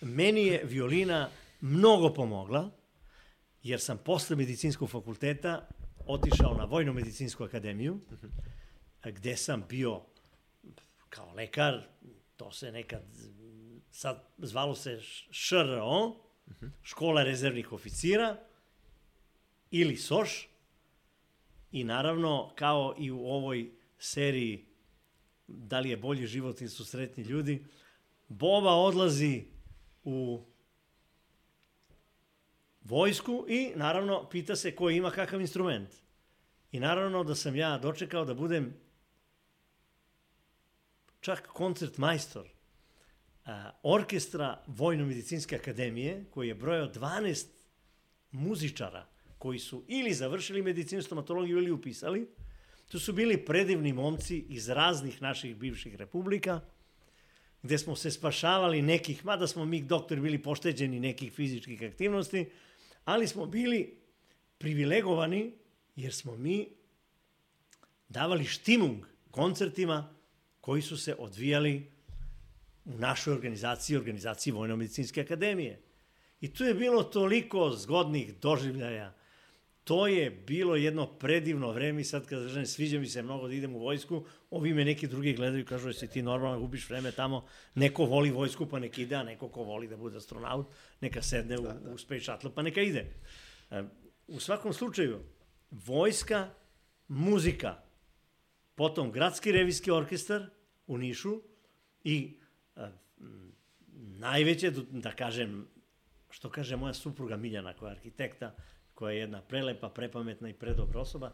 meni je violina mnogo pomogla, jer sam posle medicinskog fakulteta otišao na Vojno-medicinsku akademiju, gde sam bio kao lekar, to se nekad, sad zvalo se ŠRO, škola rezervnih oficira, ili SOŠ, i naravno, kao i u ovoj seriji Da li je bolji život ili su sretni ljudi, Boba odlazi u vojsku i naravno pita se ko ima kakav instrument. I naravno da sam ja dočekao da budem čak koncert majstor a, orkestra Vojno-medicinske akademije, koji je brojao 12 muzičara koji su ili završili medicinu stomatologiju ili upisali. To su bili predivni momci iz raznih naših bivših republika, gde smo se spašavali nekih, mada smo mi doktori bili pošteđeni nekih fizičkih aktivnosti, ali smo bili privilegovani jer smo mi davali štimung koncertima koji su se odvijali u našoj organizaciji, organizaciji Vojno-medicinske akademije. I tu je bilo toliko zgodnih doživljaja. To je bilo jedno predivno vreme i sad kad kažem sviđa mi se mnogo da idem u vojsku, ovi me neki drugi gledaju i kažu jesi ti normalno gubiš vreme tamo, neko voli vojsku pa neka ide, a neko ko voli da bude astronaut, neka sedne u, da, da. u Space Shuttle pa neka ide. E, u svakom slučaju, vojska, muzika, potom Gradski revijski orkestar u Nišu i najveće, da kažem, što kaže moja supruga Miljana, koja je arhitekta, koja je jedna prelepa, prepametna i predobra osoba,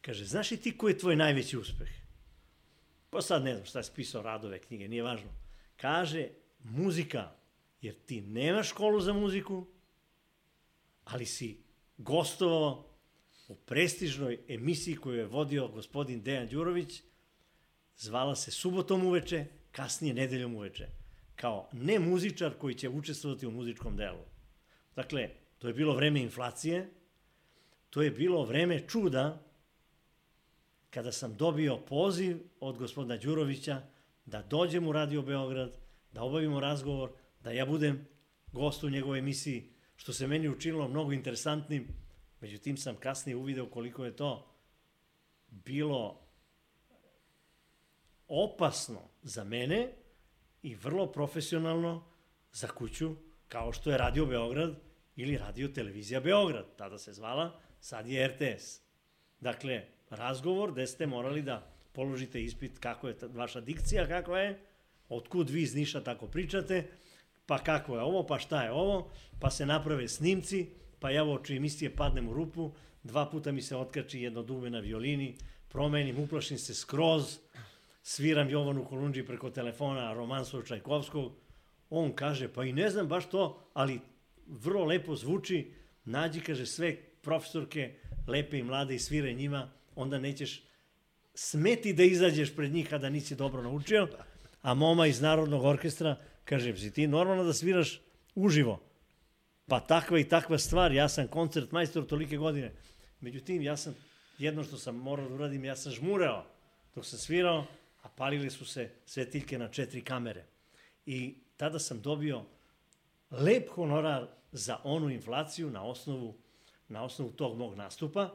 kaže, znaš li ti koji je tvoj najveći uspeh? Pa sad ne znam šta je spisao radove, knjige, nije važno. Kaže, muzika, jer ti nemaš školu za muziku, ali si gostovao u prestižnoj emisiji koju je vodio gospodin Dejan Đurović, zvala se Subotom uveče, kasnije Nedeljom uveče, kao ne muzičar koji će učestvovati u muzičkom delu. Dakle, to je bilo vreme inflacije, to je bilo vreme čuda kada sam dobio poziv od gospodina Đurovića da dođem u Radio Beograd, da obavimo razgovor, da ja budem gost u njegovoj emisiji, što se meni učinilo mnogo interesantnim, međutim sam kasnije uvideo koliko je to bilo opasno za mene i vrlo profesionalno za kuću kao što je Radio Beograd ili Radio Televizija Beograd, tada se zvala, sad je RTS. Dakle, razgovor gde ste morali da položite ispit kako je vaša dikcija, kako je, otkud vi iz Niša tako pričate, pa kako je ovo, pa šta je ovo, pa se naprave snimci, pa ja ovo oči emisije padnem u rupu, dva puta mi se otkači jedno dugme na violini, promenim, uplašim se skroz, sviram Jovanu Kolundži preko telefona romansu Čajkovskog, on kaže, pa i ne znam baš to, ali vrlo lepo zvuči, nađi, kaže, sve profesorke, lepe i mlade i svire njima, onda nećeš smeti da izađeš pred njih kada nisi dobro naučio, a moma iz Narodnog orkestra kaže, si ti normalno da sviraš uživo? Pa takva i takva stvar, ja sam koncert majstor tolike godine. Međutim, ja sam, jedno što sam morao da uradim, ja sam žmureo dok sam svirao, a palili su se svetiljke na četiri kamere. I tada sam dobio lep honorar za onu inflaciju na osnovu, na osnovu tog mog nastupa,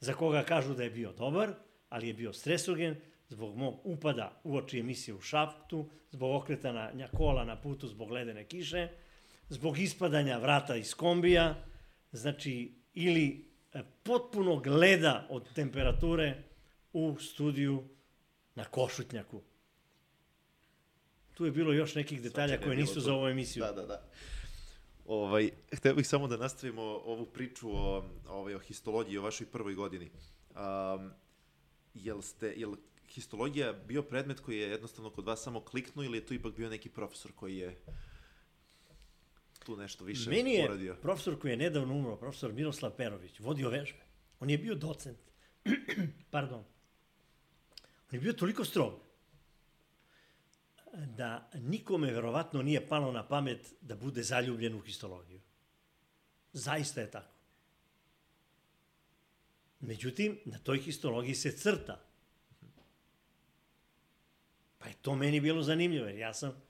za koga kažu da je bio dobar, ali je bio stresogen zbog mog upada u oči emisije u šaptu, zbog okretanja kola na putu zbog ledene kiše, zbog ispadanja vrata iz kombija, znači ili e, potpunog leda od temperature u studiju na Košutnjaku. Tu je bilo još nekih detalja koje nisu za ovu emisiju. Da, da, da. Ovaj, hteo bih samo da nastavimo ovu priču o, ovaj, o histologiji, o vašoj prvoj godini. Um, jel, ste, jel histologija bio predmet koji je jednostavno kod vas samo kliknuo ili je tu ipak bio neki profesor koji je tu nešto više Meni je uradio? profesor koji je nedavno umro, profesor Miroslav Perović, vodio vežbe. On je bio docent. Pardon. On je bio toliko strog da nikome verovatno nije palo na pamet da bude zaljubljen u histologiju. Zaista je tako. Međutim, na toj histologiji se crta. Pa je to meni bilo zanimljivo, jer ja sam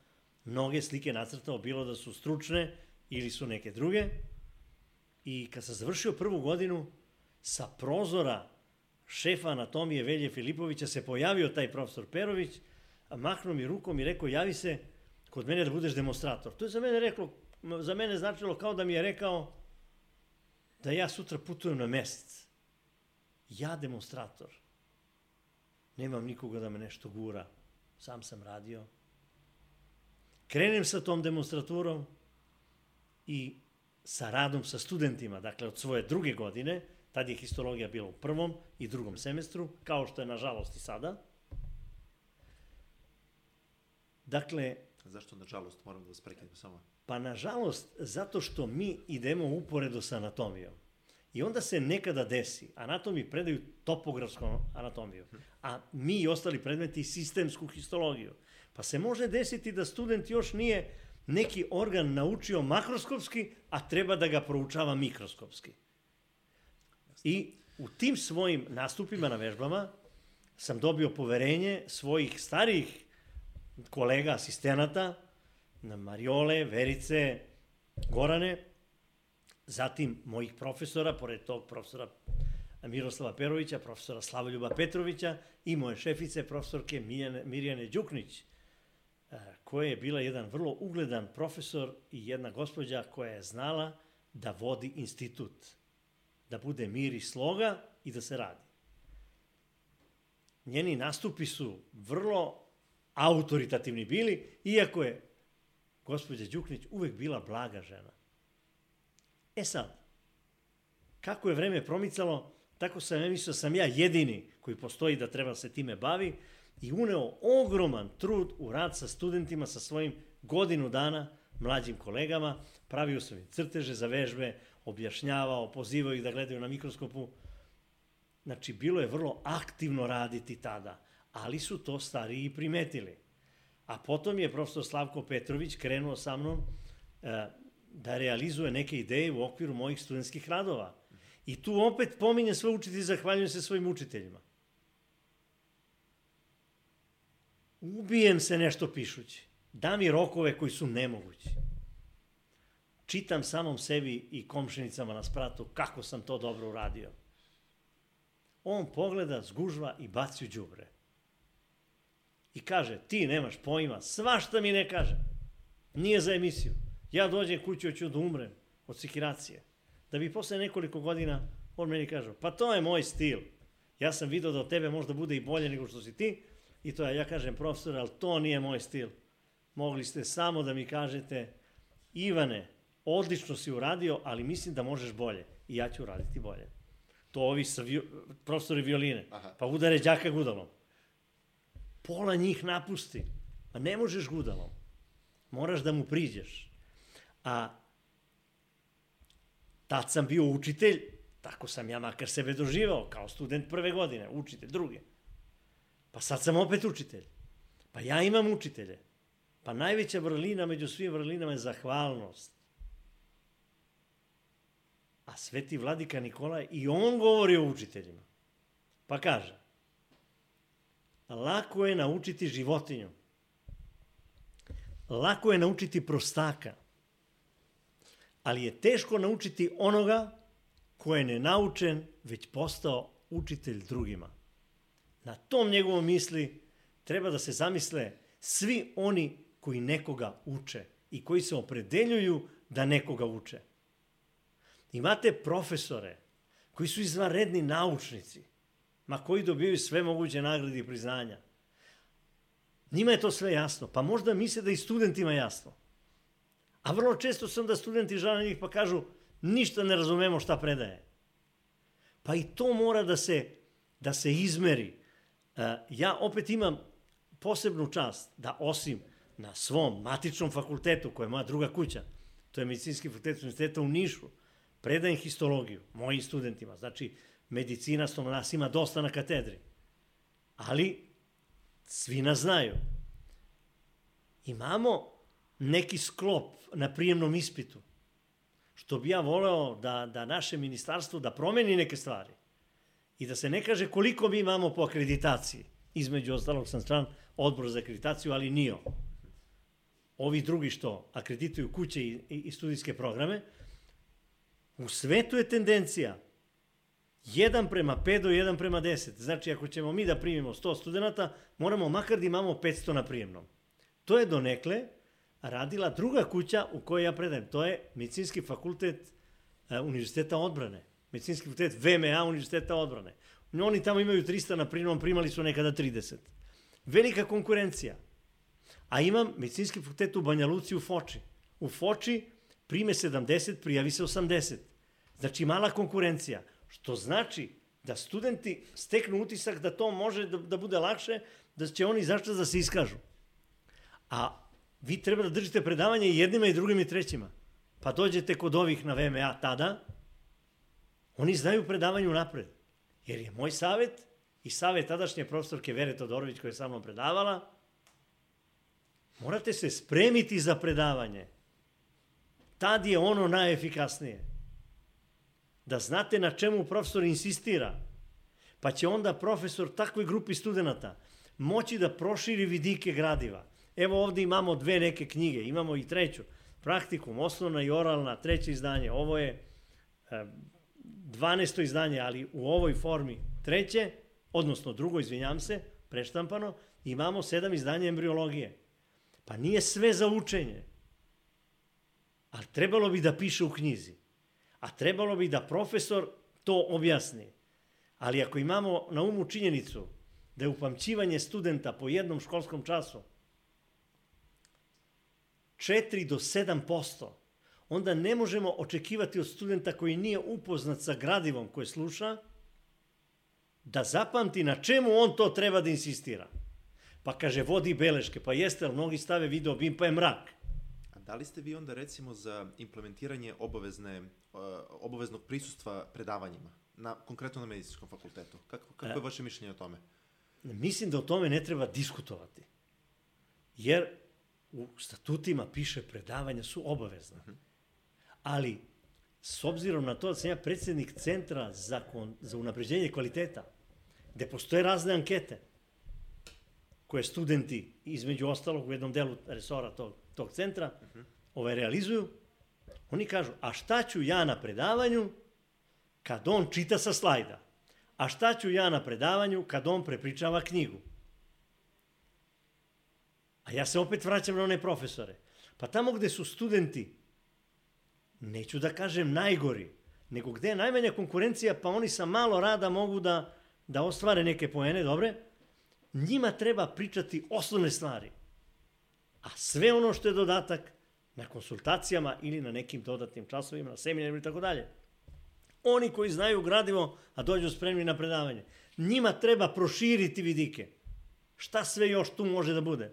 mnoge slike nacrtao, bilo da su stručne ili su neke druge. I kad sam završio prvu godinu, sa prozora šefa anatomije Velje Filipovića se pojavio taj profesor Perović, a mahnuo mi rukom i rekao, javi se kod mene da budeš demonstrator. To je za mene reklo, za mene značilo kao da mi je rekao da ja sutra putujem na mesec. Ja demonstrator. Nemam nikoga da me nešto gura. Sam sam radio. Krenem sa tom demonstraturom i sa radom sa studentima, dakle od svoje druge godine, tad je histologija bila u prvom i drugom semestru, kao što je nažalost i sada. Dakle... Zašto nažalost, moram da vas prekinem samo? Pa nažalost, zato što mi idemo uporedo sa anatomijom. I onda se nekada desi, anatomi predaju topografsku anatomiju, a mi i ostali predmeti sistemsku histologiju. Pa se može desiti da student još nije neki organ naučio makroskopski, a treba da ga proučava mikroskopski. I u tim svojim nastupima na vežbama sam dobio poverenje svojih starijih kolega, asistenata, na Mariole, Verice, Gorane, zatim mojih profesora, pored tog profesora Miroslava Perovića, profesora Slavoljuba Petrovića i moje šefice, profesorke Mirjane, Mirjane Đuknić, e, koja je bila jedan vrlo ugledan profesor i jedna gospođa koja je znala da vodi institut, da bude mir i sloga i da se radi. Njeni nastupi su vrlo autoritativni bili, iako je gospođa Đuknić uvek bila blaga žena. E sad, kako je vreme promicalo, tako sam ja mislio da sam ja jedini koji postoji da treba se time bavi i uneo ogroman trud u rad sa studentima, sa svojim godinu dana mlađim kolegama, pravio sam im crteže za vežbe, objašnjavao, pozivao ih da gledaju na mikroskopu. Znači, bilo je vrlo aktivno raditi tada, ali su to stariji primetili. A potom je profesor Slavko Petrović krenuo sa mnom e, da realizuje neke ideje u okviru mojih studentskih radova. I tu opet pominjem sve učitelji, zahvaljujem se svojim učiteljima. Ubijem se nešto pišući. Da mi rokove koji su nemogući. Čitam samom sebi i komšenicama na spratu kako sam to dobro uradio. On pogleda, zgužva i baci u džubre. I kaže, ti nemaš pojma, svašta mi ne kaže. Nije za emisiju. Ja dođem kući, hoću da umrem od sikiracije. Da bi posle nekoliko godina on meni kaže, pa to je moj stil. Ja sam vidio da od tebe možda bude i bolje nego što si ti. I to ja, ja kažem, profesor, ali to nije moj stil. Mogli ste samo da mi kažete, Ivane, odlično si uradio, ali mislim da možeš bolje. I ja ću uraditi bolje. To ovi sa vi, profesori violine. Aha. Pa udare đaka gudalom. Pola njih napusti. Pa ne možeš gudalom. Moraš da mu priđeš. A tad sam bio učitelj, tako sam ja makar sebe doživao, kao student prve godine, učitelj druge. Pa sad sam opet učitelj. Pa ja imam učitelje. Pa najveća vrlina među svim vrlinama je zahvalnost. A sveti vladika Nikolaj i on govori o učiteljima. Pa kaže, lako je naučiti životinju. Lako je naučiti prostaka ali je teško naučiti onoga ko je nenaučen, već postao učitelj drugima. Na tom njegovom misli treba da se zamisle svi oni koji nekoga uče i koji se opredeljuju da nekoga uče. Imate profesore koji su izvanredni naučnici, ma koji dobijaju sve moguće nagrade i priznanja. Njima je to sve jasno, pa možda misle da i studentima jasno. A vrlo često sam da studenti žale njih pa kažu ništa ne razumemo šta predaje. Pa i to mora da se, da se izmeri. E, ja opet imam posebnu čast da osim na svom matičnom fakultetu, koja je moja druga kuća, to je medicinski fakultet univerziteta u Nišu, predajem histologiju mojim studentima. Znači, medicina sto nas ima dosta na katedri. Ali, svi nas znaju. Imamo neki sklop na prijemnom ispitu. Što bi ja voleo da, da naše ministarstvo da promeni neke stvari. I da se ne kaže koliko mi imamo po akreditaciji. Između ostalog sam član odbora za akreditaciju, ali NIO. Ovi drugi što akredituju kuće i, i studijske programe, u svetu je tendencija 1 prema 5 do 1 prema 10. Znači, ako ćemo mi da primimo 100 studenta, moramo makar da imamo 500 na prijemnom. To je donekle radila druga kuća u kojoj ja predajem. To je Medicinski fakultet uh, Univerziteta odbrane. Medicinski fakultet VMA Univerziteta odbrane. Oni tamo imaju 300 na prijemnom, primali su nekada 30. Velika konkurencija. A imam medicinski fakultet u Banja Luci u Foči. U Foči prime 70, prijavi se 80. Znači mala konkurencija. Što znači da studenti steknu utisak da to može da, da bude lakše, da će oni zašto da se iskažu. A vi treba da držite predavanje i jednima i drugim i trećima. Pa dođete kod ovih na VMA tada, oni znaju predavanju napred. Jer je moj savet i savet tadašnje profesorke Vere Todorović koja je sa mnom predavala, morate se spremiti za predavanje. Tad je ono najefikasnije da znate na čemu profesor insistira, pa će onda profesor takvoj grupi studenta moći da proširi vidike gradiva. Evo ovde imamo dve neke knjige, imamo i treću, praktikum, osnovna i oralna, treće izdanje, ovo je e, 12. izdanje, ali u ovoj formi treće, odnosno drugo, izvinjam se, preštampano, imamo sedam izdanja embriologije. Pa nije sve za učenje, ali trebalo bi da piše u knjizi a trebalo bi da profesor to objasni. Ali ako imamo na umu činjenicu da je upamćivanje studenta po jednom školskom času 4 do 7%, onda ne možemo očekivati od studenta koji nije upoznat sa gradivom koje sluša, da zapamti na čemu on to treba da insistira. Pa kaže, vodi beleške, pa jeste, ali mnogi stave video bim, pa je mrak. Da li ste vi onda recimo za implementiranje obavezne Uh, obaveznog prisustva predavanjima, na, konkretno na medicinskom fakultetu. Kako, kako je e. vaše mišljenje o tome? Mislim da o tome ne treba diskutovati. Jer u statutima piše predavanja su obavezna. Mhm. Ali, s obzirom na to da sam ja predsednik Centra za, kon, za unapređenje kvaliteta, gde postoje razne ankete, koje studenti, između ostalog u jednom delu resora tog, tog centra, uh. -huh. ovaj, realizuju, Oni kažu, a šta ću ja na predavanju kad on čita sa slajda? A šta ću ja na predavanju kad on prepričava knjigu? A ja se opet vraćam na one profesore. Pa tamo gde su studenti, neću da kažem najgori, nego gde je najmanja konkurencija, pa oni sa malo rada mogu da, da ostvare neke poene, dobre, njima treba pričati osnovne stvari. A sve ono što je dodatak, na konsultacijama ili na nekim dodatnim časovima, na seminarima i tako dalje. Oni koji znaju gradivo, a dođu spremni na predavanje, njima treba proširiti vidike. Šta sve još tu može da bude?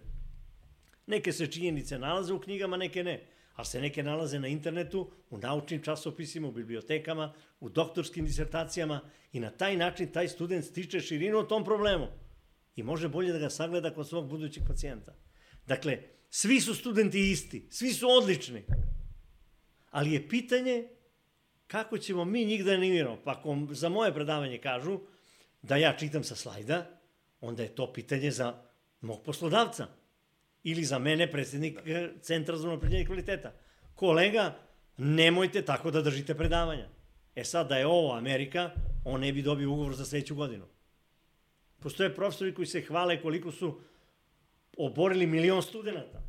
Neke se činjenice nalaze u knjigama, neke ne. A se neke nalaze na internetu, u naučnim časopisima, u bibliotekama, u doktorskim disertacijama i na taj način taj student stiče širinu o tom problemu i može bolje da ga sagleda kod svog budućeg pacijenta. Dakle, Svi su studenti isti, svi su odlični. Ali je pitanje kako ćemo mi njih da animiramo. Pa ako za moje predavanje kažu da ja čitam sa slajda, onda je to pitanje za mog poslodavca. Ili za mene, predsednik da. Centra za unapređenje kvaliteta. Kolega, nemojte tako da držite predavanja. E sad, da je ovo Amerika, on ne bi dobio ugovor za sledeću godinu. Postoje profesori koji se hvale koliko su oborili milion studenta.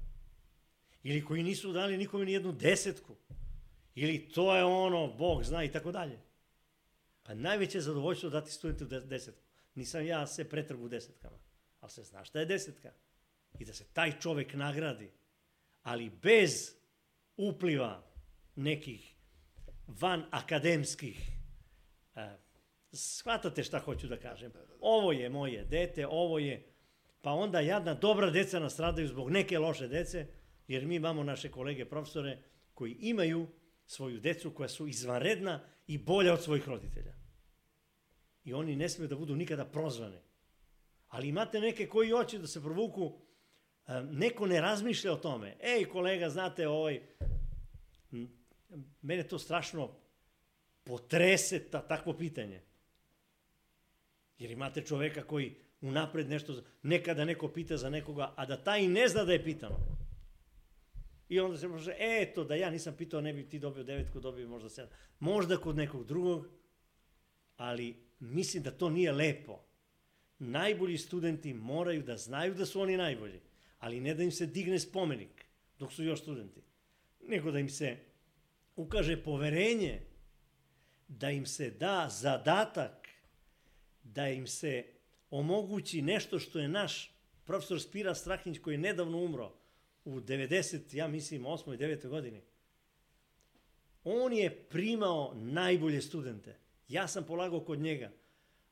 Ili koji nisu dali nikome ni jednu desetku. Ili to je ono, Bog zna i tako dalje. Pa najveće zadovoljstvo dati studentu desetku. Nisam ja se pretrgu desetkama. Ali se zna šta je desetka. I da se taj čovek nagradi. Ali bez upliva nekih van akademskih uh, shvatate šta hoću da kažem. Ovo je moje dete, ovo je pa onda jadna dobra deca nastradaju zbog neke loše dece, jer mi imamo naše kolege profesore koji imaju svoju decu koja su izvanredna i bolja od svojih roditelja. I oni ne smiju da budu nikada prozvane. Ali imate neke koji hoće da se provuku, neko ne razmišlja o tome. Ej, kolega, znate, ovaj, mene to strašno potrese ta, takvo pitanje. Jer imate čoveka koji unapred nešto, nekada neko pita za nekoga, a da taj ne zna da je pitano. I onda se može, e, to da ja nisam pitao, ne bi ti dobio devetku, dobio možda sedam. Možda kod nekog drugog, ali mislim da to nije lepo. Najbolji studenti moraju da znaju da su oni najbolji, ali ne da im se digne spomenik dok su još studenti, nego da im se ukaže poverenje, da im se da zadatak, da im se omogući nešto što je naš profesor Spira Strahinć koji je nedavno umro u 90, ja mislim, 8. i 9. godini. On je primao najbolje studente. Ja sam polagao kod njega,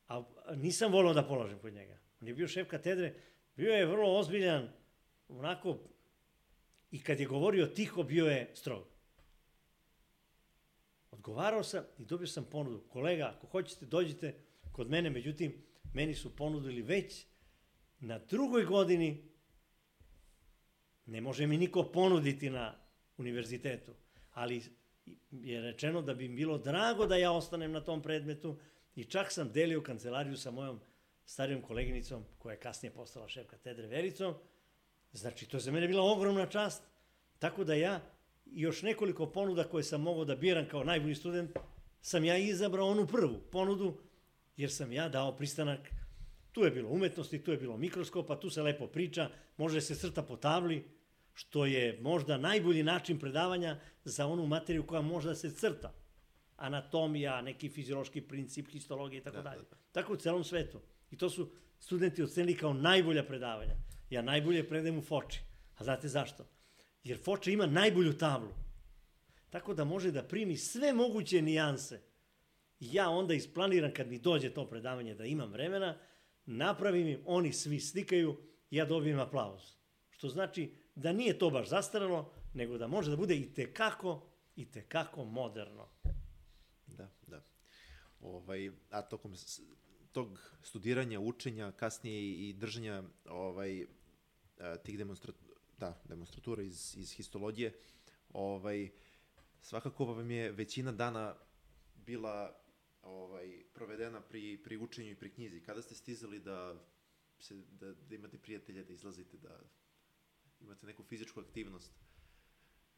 a nisam volao da polažem kod njega. On je bio šef katedre, bio je vrlo ozbiljan, onako, i kad je govorio tiho, bio je strog. Odgovarao sam i dobio sam ponudu. Kolega, ako hoćete, dođite kod mene, međutim, meni su ponudili već na drugoj godini, ne može mi niko ponuditi na univerzitetu, ali je rečeno da bi im bilo drago da ja ostanem na tom predmetu i čak sam delio kancelariju sa mojom starijom koleginicom, koja je kasnije postala šef katedre Vericom. Znači, to je za mene bila ogromna čast. Tako da ja, još nekoliko ponuda koje sam mogao da biram kao najbolji student, sam ja izabrao onu prvu ponudu, jer sam ja dao pristanak. Tu je bilo umetnosti, tu je bilo mikroskopa, tu se lepo priča, može se crta po tabli, što je možda najbolji način predavanja za onu materiju koja može da se crta. Anatomija, neki fiziološki princip, histologija i tako da, dalje. Da, da. Tako u celom svetu. I to su studenti ocenili kao najbolja predavanja. Ja najbolje predajem u Foči. A znate zašto? Jer Foča ima najbolju tablu. Tako da može da primi sve moguće nijanse. Ja onda isplaniram kad mi dođe to predavanje da imam vremena, napravim im, oni svi slikaju, ja dobijem aplauz. Što znači da nije to baš zastaralo, nego da može da bude i tekako, i tekako moderno. Da, da. Ovaj, a tokom tog studiranja, učenja, kasnije i držanja ovaj, tih demonstra, da, demonstratura iz, iz histologije, ovaj, svakako vam je većina dana bila ovaj, provedena pri, pri učenju i pri knjizi. Kada ste stizali da, se, da, da imate prijatelje, da izlazite, da imate neku fizičku aktivnost.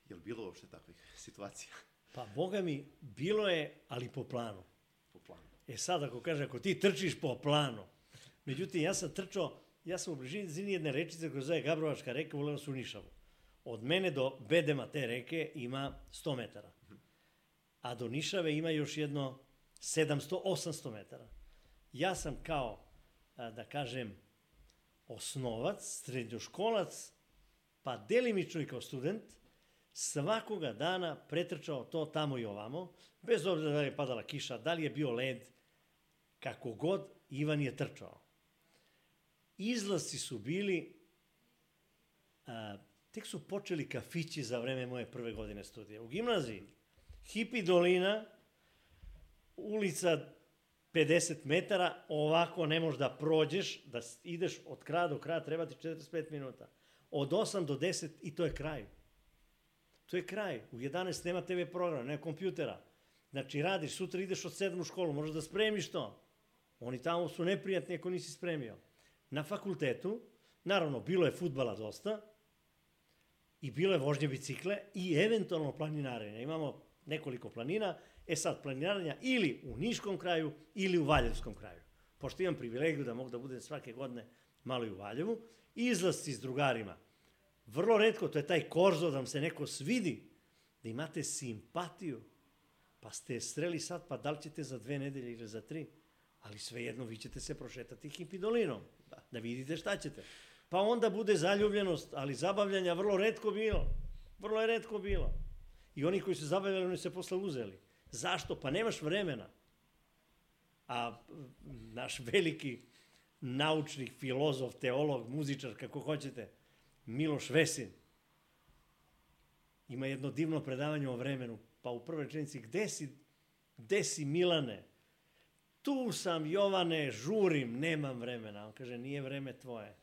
Je li bilo uopšte takvih situacija? Pa, boga mi, bilo je, ali po planu. Po planu. E sad, ako kaže, ako ti trčiš po planu, međutim, ja sam trčao, ja sam u bližini jedne rečice koja zove Gabrovačka reka u Levosu Nišavu. Od mene do bedema te reke ima 100 metara. A do Nišave ima još jedno 700-800 metara. Ja sam kao, da kažem, osnovac, srednjoškolac, pa delimično i kao student, svakoga dana pretrčao to tamo i ovamo, bez obzira da li je padala kiša, da li je bio led, kako god, Ivan je trčao. Izlasci su bili, a, tek su počeli kafići za vreme moje prve godine studija. U gimnaziji, Hipi dolina, ulica 50 metara, ovako ne možeš da prođeš, da ideš od kraja do kraja, treba ti 45 minuta od 8 do 10 i to je kraj. To je kraj. U 11 nema TV programa, nema kompjutera. Znači radiš, sutra ideš od 7 u školu, možeš da spremiš to. Oni tamo su neprijatni ako nisi spremio. Na fakultetu, naravno, bilo je futbala dosta, i bilo je vožnje bicikle i eventualno planinarenje. Imamo nekoliko planina, e sad planinaranja ili u Niškom kraju ili u Valjevskom kraju. Pošto imam privilegiju da mogu da budem svake godine malo i u Valjevu, izlasci s drugarima. Vrlo redko, to je taj korzo da vam se neko svidi, da imate simpatiju, pa ste streli sad, pa da li ćete za dve nedelje ili za tri, ali svejedno vi ćete se prošetati hipidolinom, da, da vidite šta ćete. Pa onda bude zaljubljenost, ali zabavljanja vrlo redko bilo. Vrlo je redko bilo. I oni koji su zabavljali, oni se posle uzeli. Zašto? Pa nemaš vremena. A naš veliki naučnik, filozof, teolog, muzičar, kako hoćete, Miloš Vesin, ima jedno divno predavanje o vremenu, pa u prvoj rečenici, gde si, gde si Milane? Tu sam, Jovane, žurim, nemam vremena. On kaže, nije vreme tvoje.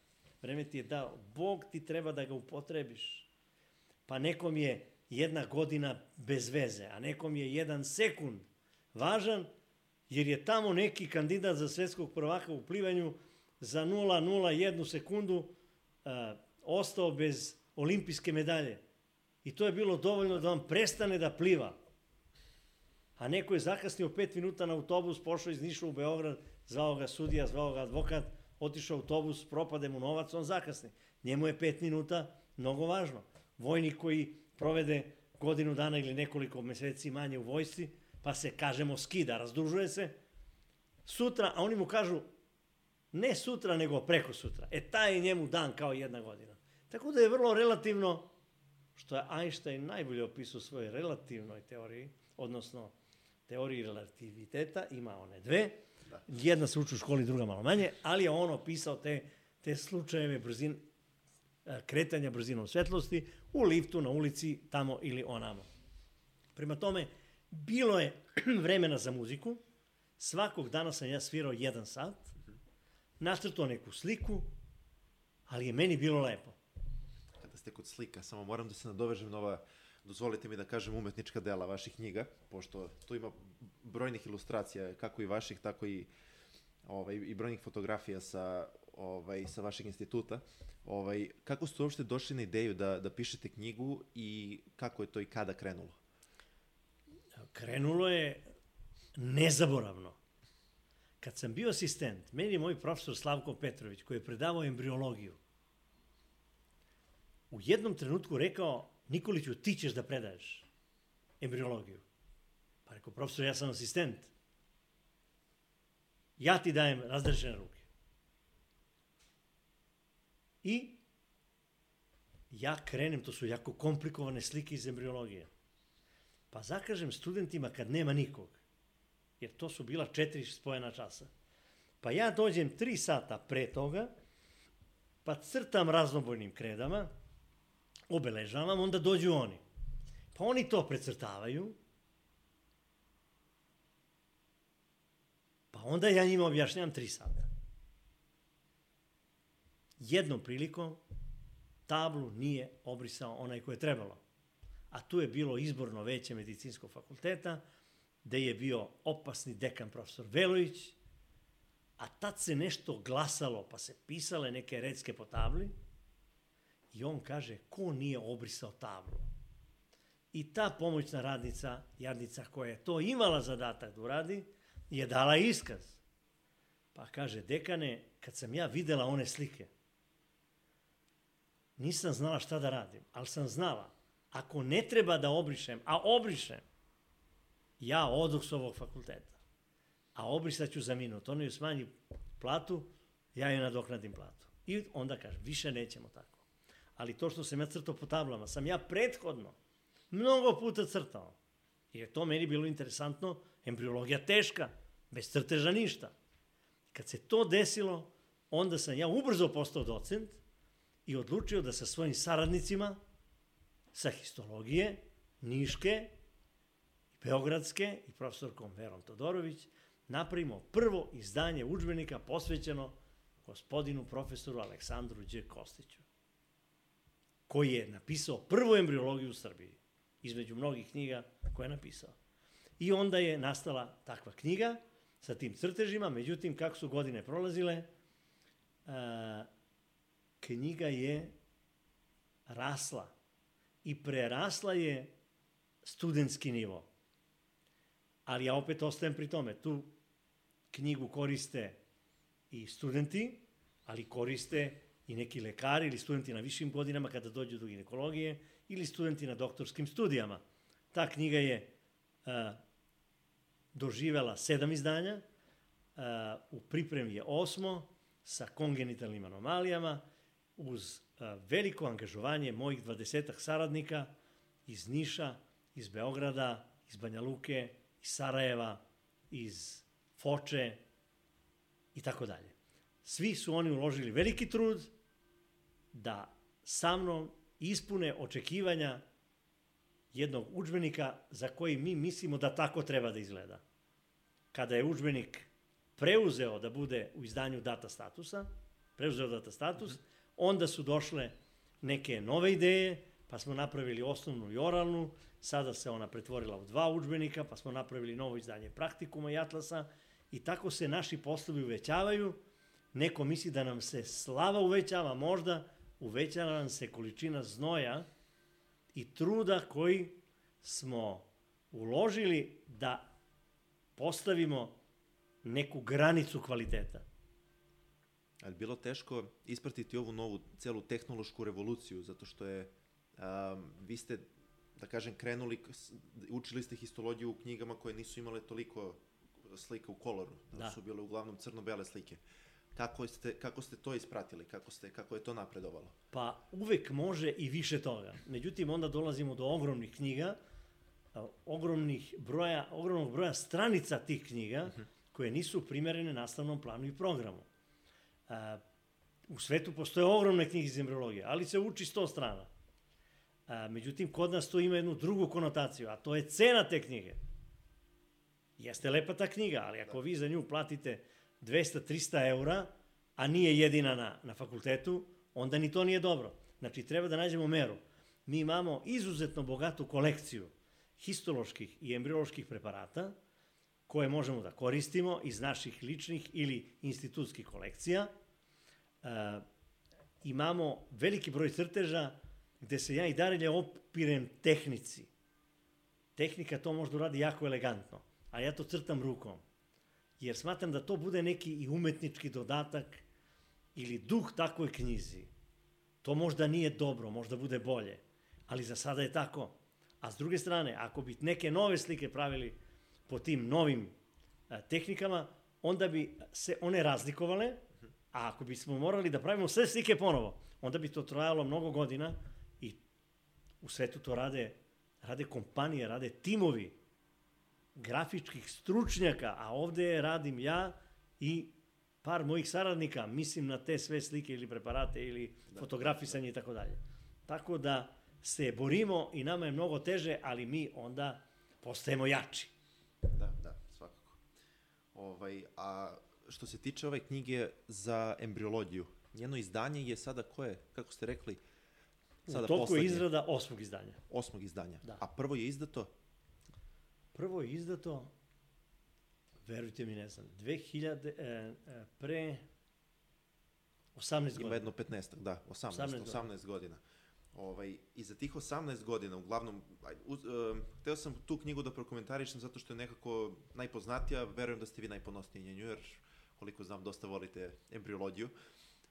Vreme ti je dao. Bog ti treba da ga upotrebiš. Pa nekom je jedna godina bez veze, a nekom je jedan sekund važan, jer je tamo neki kandidat za svetskog prvaka u plivanju za 0,01 sekundu uh, ostao bez olimpijske medalje. I to je bilo dovoljno da on prestane da pliva. A neko je zakasnio pet minuta na autobus, pošao iz Niša u Beograd, zvao ga sudija, zvao ga advokat, otišao autobus, propade mu novac, on zakasni. Njemu je pet minuta mnogo važno. Vojnik koji provede godinu dana ili nekoliko meseci manje u vojsci, pa se, kažemo, skida, razdužuje se, sutra, a oni mu kažu, ne sutra, nego preko sutra. E, taj je njemu dan kao jedna godina. Tako da je vrlo relativno, što je Einstein najbolje opisao u svojoj relativnoj teoriji, odnosno teoriji relativiteta, ima one dve, da. jedna se uči u školi, druga malo manje, ali je on opisao te, te slučajeve brzin, e, kretanja brzinom svetlosti u liftu, na ulici, tamo ili onamo. Prema tome, bilo je vremena za muziku, svakog dana sam ja svirao jedan sat, nacrtao neku sliku, ali je meni bilo lepo. Kada ste kod slika, samo moram da se nadovežem na ova, dozvolite mi da kažem, umetnička dela vaših knjiga, pošto tu ima brojnih ilustracija, kako i vaših, tako i, ovaj, i brojnih fotografija sa, ovaj, sa vašeg instituta. Ovaj, kako ste uopšte došli na ideju da, da pišete knjigu i kako je to i kada krenulo? Krenulo je nezaboravno. Kad sam bio asistent, meni je moj profesor Slavko Petrović, koji je predavao embriologiju, u jednom trenutku rekao, Nikoliću, ti ćeš da predaješ embriologiju. Pa rekao, profesor, ja sam asistent. Ja ti dajem razrešene ruke. I ja krenem, to su jako komplikovane slike iz embriologije. Pa zakažem studentima kad nema nikog, jer to su bila četiri spojena časa. Pa ja dođem tri sata pre toga, pa crtam raznobojnim kredama, obeležavam, onda dođu oni. Pa oni to precrtavaju, pa onda ja njima objašnjam tri sata. Jednom prilikom tablu nije obrisao onaj ko je trebalo a tu je bilo izborno veće medicinskog fakulteta, gde je bio opasni dekan profesor Velović, a tad se nešto glasalo, pa se pisale neke redske po tabli, i on kaže, ko nije obrisao tablu? I ta pomoćna radnica, jadnica koja je to imala zadatak da uradi, je dala iskaz. Pa kaže, dekane, kad sam ja videla one slike, nisam znala šta da radim, ali sam znala ako ne treba da obrišem, a obrišem, ja oduh s ovog fakulteta. A obrisat ću za minut. Ono ju smanji platu, ja joj nadoknadim platu. I onda kaže, više nećemo tako. Ali to što sam ja crtao po tablama, sam ja prethodno mnogo puta crtao. I je to meni bilo interesantno, embriologija teška, bez crteža ništa. Kad se to desilo, onda sam ja ubrzo postao docent i odlučio da sa svojim saradnicima sa histologije, Niške, Beogradske i profesorkom Verom Todorović napravimo prvo izdanje učbenika posvećeno gospodinu profesoru Aleksandru Đ. Kostiću, koji je napisao prvu embriologiju u Srbiji, između mnogih knjiga koje je napisao. I onda je nastala takva knjiga sa tim crtežima, međutim, kako su godine prolazile, knjiga je rasla i prerasla je studentski nivo. Ali ja opet ostajem pri tome. Tu knjigu koriste i studenti, ali koriste i neki lekari ili studenti na višim godinama kada dođu do ginekologije ili studenti na doktorskim studijama. Ta knjiga je a, doživela sedam izdanja, a, u pripremi je osmo, sa kongenitalnim anomalijama, uz veliko angažovanje mojih dvadesetak saradnika iz Niša, iz Beograda, iz Banja Luke, iz Sarajeva, iz Foče i tako dalje. Svi su oni uložili veliki trud da sa mnom ispune očekivanja jednog učbenika za koji mi mislimo da tako treba da izgleda. Kada je učbenik preuzeo da bude u izdanju data statusa, preuzeo data status, mm -hmm onda su došle neke nove ideje, pa smo napravili osnovnu i oralnu, sada se ona pretvorila u dva učbenika, pa smo napravili novo izdanje praktikuma i atlasa i tako se naši poslovi uvećavaju. Neko misli da nam se slava uvećava, možda uvećava nam se količina znoja i truda koji smo uložili da postavimo neku granicu kvaliteta. Ali bilo teško ispratiti ovu novu celu tehnološku revoluciju, zato što je, um, vi ste, da kažem, krenuli, učili ste histologiju u knjigama koje nisu imale toliko slika u koloru, da, da. su bile uglavnom crno-bele slike. Kako ste, kako ste to ispratili? Kako, ste, kako je to napredovalo? Pa uvek može i više toga. Međutim, onda dolazimo do ogromnih knjiga, ogromnih broja, ogromnog broja stranica tih knjiga, uh mhm. -huh. koje nisu primerene nastavnom planu i programu. A, u svetu postoje ogromne knjige iz embriologije, ali se uči 100 strana. A, međutim, kod nas to ima jednu drugu konotaciju, a to je cena te knjige. Jeste lepa ta knjiga, ali ako vi za nju platite 200-300 eura, a nije jedina na, na fakultetu, onda ni to nije dobro. Znači, treba da nađemo meru. Mi imamo izuzetno bogatu kolekciju histoloških i embrioloških preparata, koje možemo da koristimo iz naših ličnih ili institutskih kolekcija. E, imamo veliki broj crteža gde se ja i dalje opirem tehnici. Tehnika to možda uradi jako elegantno, a ja to crtam rukom. Jer smatram da to bude neki i umetnički dodatak ili duh takvoj knjizi. To možda nije dobro, možda bude bolje, ali za sada je tako. A s druge strane, ako bi neke nove slike pravili po tim novim a, tehnikama, onda bi se one razlikovale, a ako bismo morali da pravimo sve slike ponovo, onda bi to trajalo mnogo godina i u svetu to rade, rade kompanije, rade timovi grafičkih stručnjaka, a ovde radim ja i par mojih saradnika, mislim na te sve slike ili preparate ili da, fotografisanje i tako dalje. Tako da se borimo i nama je mnogo teže, ali mi onda postajemo jači. Ovaj, a što se tiče ove knjige za embriologiju, njeno izdanje je sada koje, kako ste rekli, sada U toku poslednje. izrada osmog izdanja. Osmog izdanja. Da. A prvo je izdato? Prvo je izdato, verujte mi, ne znam, 2000, e, e, pre 18 godina. Ima jedno 15, da, 18, 18, 18 godina. Ovaj, I za tih 18 godina, uglavnom, uz, uh, hteo sam tu knjigu da prokomentarišem zato što je nekako najpoznatija, verujem da ste vi najponosniji njenju, jer koliko znam, dosta volite embriologiju.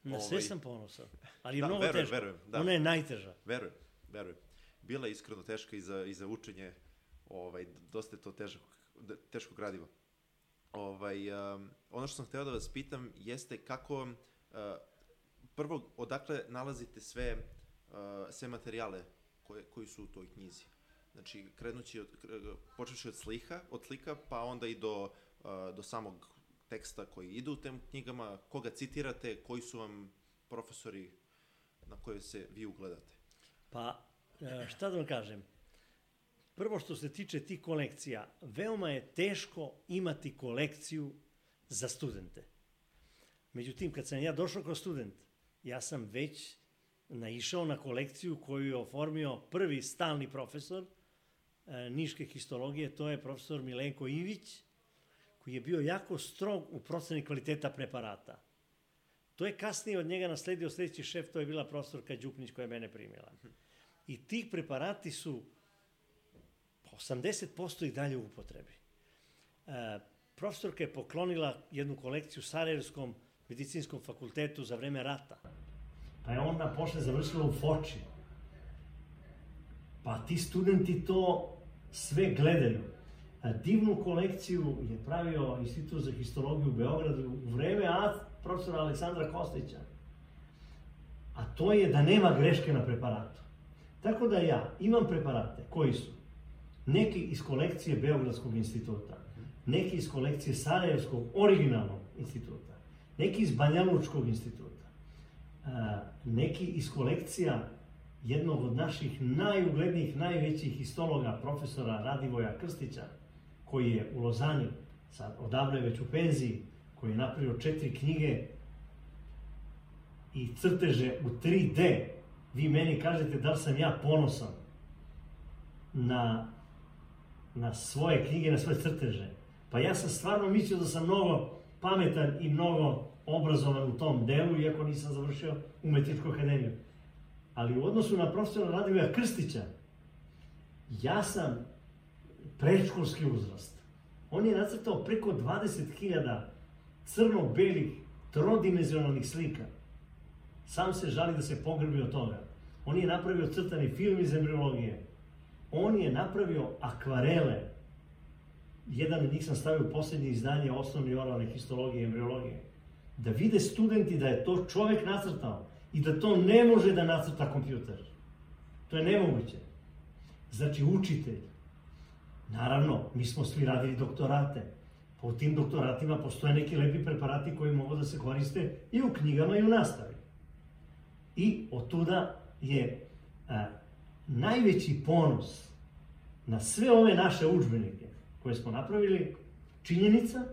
Na sve ovaj, sam ponosan, ali je da, mnogo verujem, teško. Verujem, da. Ona je najteža. Verujem, verujem. Bila je iskreno teška i za, i za učenje, ovaj, dosta je to težak, teško gradivo. Ovaj, um, ono što sam hteo da vas pitam jeste kako, uh, prvo, odakle nalazite sve uh, sve materijale koje, koji su u toj knjizi. Znači, krenući od, počeši od slika, od slika, pa onda i do, do samog teksta koji ide u tem knjigama, koga citirate, koji su vam profesori na koje se vi ugledate? Pa, e, šta da vam kažem? Prvo što se tiče tih kolekcija, veoma je teško imati kolekciju za studente. Međutim, kad sam ja došao kao student, ja sam već naišao na kolekciju koju je oformio prvi stalni profesor e, niške histologije, to je profesor Milenko Ivić, koji je bio jako strog u proceni kvaliteta preparata. To je kasnije od njega nasledio sledeći šef, to je bila profesorka Đupnić koja je mene primila. I tih preparati su 80% i dalje u upotrebi. E, profesorka je poklonila jednu kolekciju Sarajevskom medicinskom fakultetu za vreme rata pa je onda posle završila u Foči. Pa ti studenti to sve gledaju. A divnu kolekciju je pravio Institut za histologiju u Beogradu u vreme a profesora Aleksandra Kostića. A to je da nema greške na preparatu. Tako da ja imam preparate koji su neki iz kolekcije Beogradskog instituta, neki iz kolekcije Sarajevskog originalnog instituta, neki iz Banjalučkog instituta, neki iz kolekcija jednog od naših najuglednijih, najvećih histologa, profesora Radivoja Krstića, koji je u Lozani, sad odavno je već u penziji, koji je napravio četiri knjige i crteže u 3D. Vi meni kažete da li sam ja ponosan. na, na svoje knjige, na svoje crteže. Pa ja sam stvarno mislio da sam mnogo pametan i mnogo obrazovan u tom delu, iako nisam završio umetničku akademiju. Ali u odnosu na profesora Radivija Krstića, ja sam predškolski uzrast. On je nacrtao preko 20.000 crno-belih trodimenzionalnih slika. Sam se žali da se pogrbi od toga. On je napravio crtani film iz embriologije. On je napravio akvarele. Jedan od njih sam stavio u posljednje izdanje osnovne oralne histologije i embriologije. Da vide studenti da je to čovek nacrtao i da to ne može da nacrta kompjuter. To je nemoguće. Znači, učitelj. Naravno, mi smo svi radili doktorate. Po tim doktoratima postoje neki lepi preparati koji mogu da se koriste i u knjigama i u nastavi. I od tuda je a, najveći ponos na sve ove naše učbenike koje smo napravili činjenica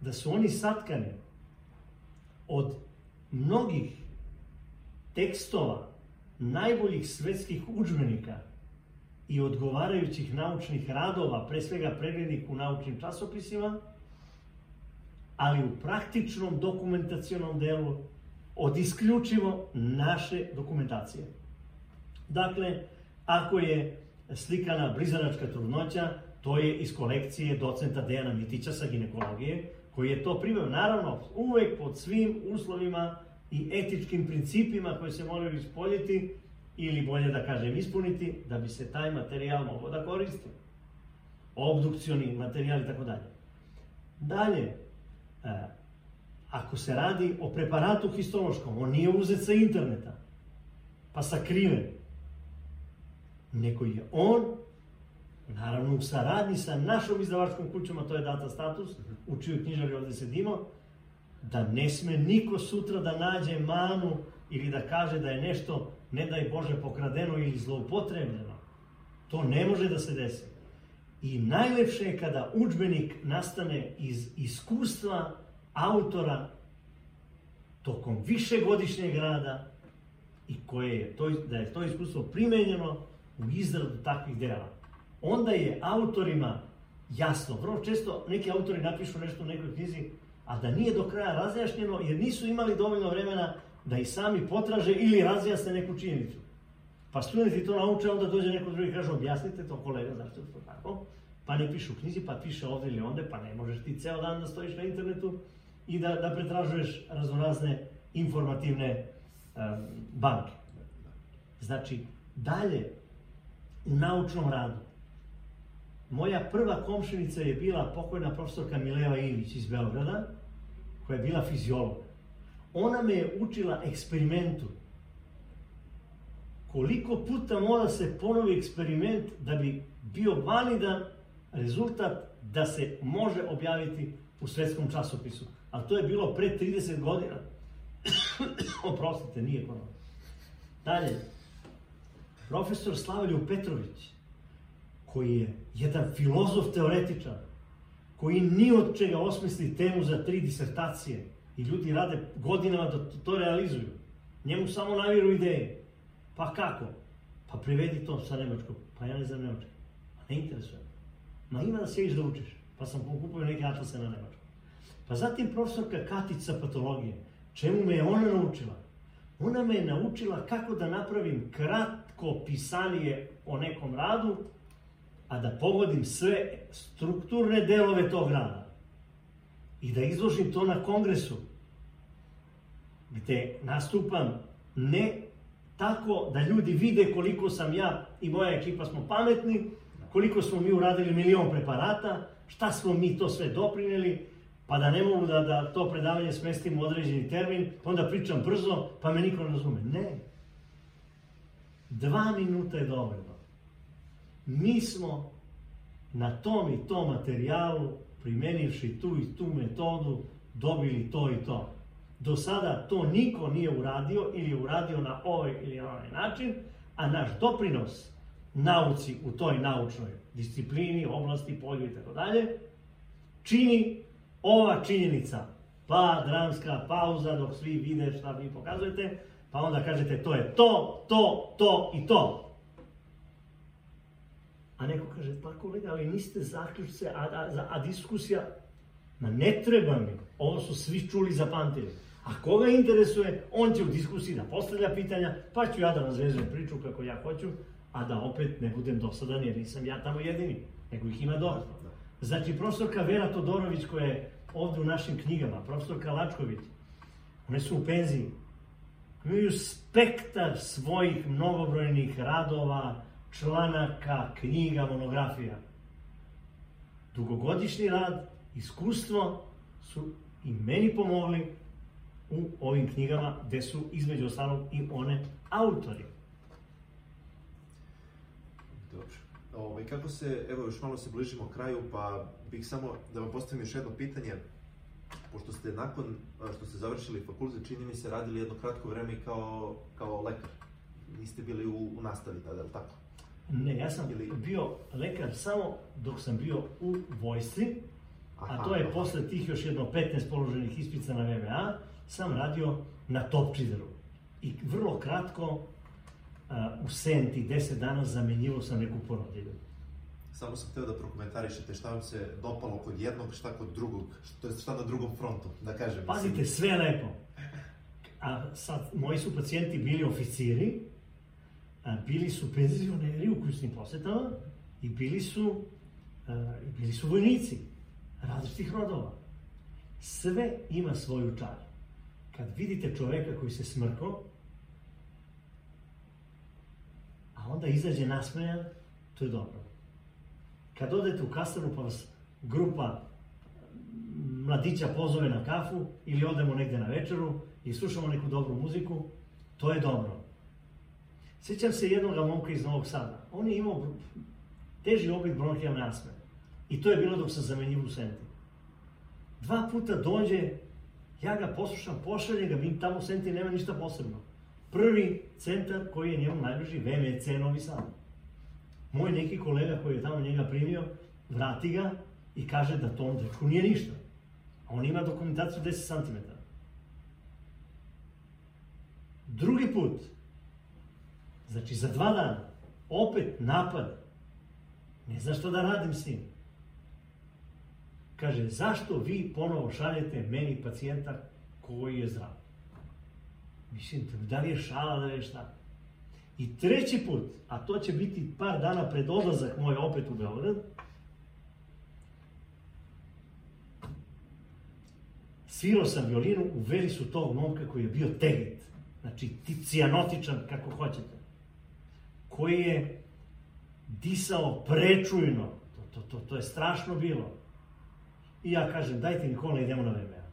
da su oni satkani od mnogih tekstova najboljih svetskih učbenika i odgovarajućih naučnih radova, pre svega preglednih u naučnim časopisima, ali u praktičnom dokumentacionom delu od isključivo naše dokumentacije. Dakle, ako je slikana blizanačka trudnoća, to je iz kolekcije docenta Dejana Mitića sa ginekologije, koji je to priveo, naravno, uvek pod svim uslovima i etičkim principima koje se moraju ispoljiti, ili bolje da kažem ispuniti, da bi se taj materijal mogao da koristi. Obdukcioni materijal i tako dalje. Dalje, e, ako se radi o preparatu histološkom, on nije uzet sa interneta, pa sakriven, neko je on, naravno u saradnji sa našom izdavačkom kućom, a to je Data Status, u čiju knjižari ovde sedimo, da ne sme niko sutra da nađe manu ili da kaže da je nešto, ne daj Bože, pokradeno ili zloupotrebljeno. To ne može da se desi. I najlepše je kada učbenik nastane iz iskustva autora tokom višegodišnjeg rada i koje je to, da je to iskustvo primenjeno u izradu takvih dela. Onda je autorima jasno, vrlo često neki autori napišu nešto u nekoj knjizi, a da nije do kraja razjašnjeno jer nisu imali dovoljno vremena da i sami potraže ili razjasne neku činjenicu. Pa studenti to nauče, onda dođe neko drugi i kaže objasnite to kolega, zašto je to tako? Pa ne pišu u knjizi, pa piše ovde ili onde, pa ne možeš ti ceo dan da stojiš na internetu i da, da pretražuješ raznorazne informativne um, banke. Znači, dalje, u naučnom radu, moja prva komšinica je bila pokojna profesorka Mileva Ilić iz Beograda, koja je bila fiziolog. Ona me je učila eksperimentu. Koliko puta mora se ponovi eksperiment da bi bio validan rezultat da se može objaviti u svetskom časopisu. A to je bilo pre 30 godina. Oprostite, nije ponovno. Dalje, profesor Slavlju Petrović, koji je jedan filozof teoretičar, koji ni od čega osmisli temu za tri disertacije, I ljudi rade godinama da to realizuju. Njemu samo naviru ideje. Pa kako? Pa prevedi to sa nemačkog. Pa ja ne znam nemački. Pa ne interesuje. Ma ima da sjediš da učiš. Pa sam pokupio neke atlase na nemačkom. Pa zatim profesorka Katić sa patologije. Čemu me je ona naučila? Ona me je naučila kako da napravim kratko pisanije o nekom radu, a da pogodim sve strukturne delove tog rada i da izložim to na kongresu, gde nastupam ne tako da ljudi vide koliko sam ja i moja ekipa smo pametni, koliko smo mi uradili milion preparata, šta smo mi to sve doprineli, pa da ne mogu da, da to predavanje smestim u određeni termin, pa onda pričam brzo, pa me niko ne razume. Ne. Dva minuta je dovoljno. Mi smo na tom i tom materijalu primenivši tu i tu metodu, dobili to i to. Do sada to niko nije uradio ili je uradio na ovaj ili na onaj način, a naš doprinos nauci u toj naučnoj disciplini, oblasti, polju i tako dalje, čini ova činjenica, pa dramska pauza dok svi vide šta vi pokazujete, pa onda kažete to je to, to, to i to. A neko kaže, pa kolega, ali niste zaključce, a, a, a diskusija, ma ne treba mi, ovo su svi čuli zapamtili. A koga interesuje, on će u diskusiji da postavlja pitanja, pa ću ja da razvezujem priču kako ja hoću, a da opet ne budem dosadan jer nisam ja tamo jedini, nego ih ima dosta. Znači, profesorka Vera Todorović koja je ovde u našim knjigama, profesorka Lačković, one su u penziji, imaju spektar svojih mnogobrojnih radova, članaka, knjiga, monografija. Dugogodišnji rad, iskustvo su i meni pomogli u ovim knjigama gde su između ostalog i one autori. Dobro. Ovaj, kako se, evo još malo se bližimo kraju, pa bih samo da vam postavim još jedno pitanje. Pošto ste nakon što ste završili fakultet, čini mi se radili jedno kratko vreme kao, kao lekar. Niste bili u, u nastavi tada, je li tako? Ne, ja sam bio lekar samo dok sam bio u vojsci, a to je posle tih još jedno 15 položenih ispica na VMA, sam radio na Topčideru. I vrlo kratko u Senti 10 dana zamenjivo sam neku porodilju. Samo sam hteo da prokomentarišete šta vam se dopalo kod jednog, šta kod drugog, to je šta na drugom frontu, da kažem. Pazite, sve lepo. A sad, moji su pacijenti bili oficiri, bili su penzioneri u kućnim posetama i bili su, bili su vojnici različitih rodova. Sve ima svoju čar. Kad vidite čoveka koji se smrko, a onda izađe nasmejan, to je dobro. Kad odete u kasarnu pa vas grupa mladića pozove na kafu ili odemo negde na večeru i slušamo neku dobru muziku, to je dobro. Sjećam se jednog momka iz Novog Sada. On je imao teži oblik bronhijalne asme. I to je bilo dok sam zamenjiv u Senti. Dva puta dođe, ja ga poslušam, pošalje ga, mi tamo u Senti nema ništa posebno prvi centar koji je njemu najbliži, VMC Novi Sad. Moj neki kolega koji je tamo njega primio, vrati ga i kaže da tom dečku nije ništa. A on ima dokumentaciju 10 cm. Drugi put, znači za dva dana, opet napad. Ne zna što da radim s njim. Kaže, zašto vi ponovo šaljete meni pacijenta koji je zdrav? Mislim, da li je šala, da li je šta? I treći put, a to će biti par dana pred odlazak moj opet u Beograd, svirao sam violinu, uveli su tog momka koji je bio tegit, znači cijanotičan, kako hoćete, koji je disao prečujno, to, to, to, to je strašno bilo. I ja kažem, dajte mi kola, idemo na VMA.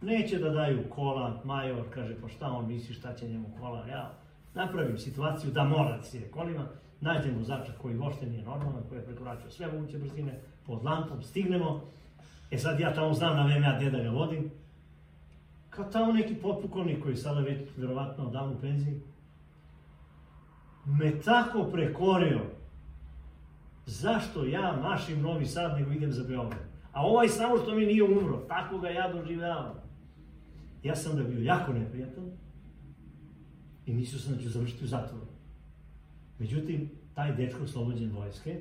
Neće da daju kola, major kaže, pa šta on misli, šta će njemu kola, ja napravim situaciju da mora da se kolima, nađemo začak koji uopšte nije normalan, koji je prekoračio sve moguće brzine, pod lampom, stignemo, e sad ja tamo znam na ja gde da ga vodim, kao tamo neki potpukovnik koji je sada već verovatno davno u penziji, me tako prekorio, zašto ja mašim Novi Sad nego idem za Beograd? A ovaj samo što mi nije umro, tako ga ja doživljavam. Ja sam da bio jako neprijatan i mislio sam da ću završiti u zatvoru. Međutim, taj dečko oslobođen vojske,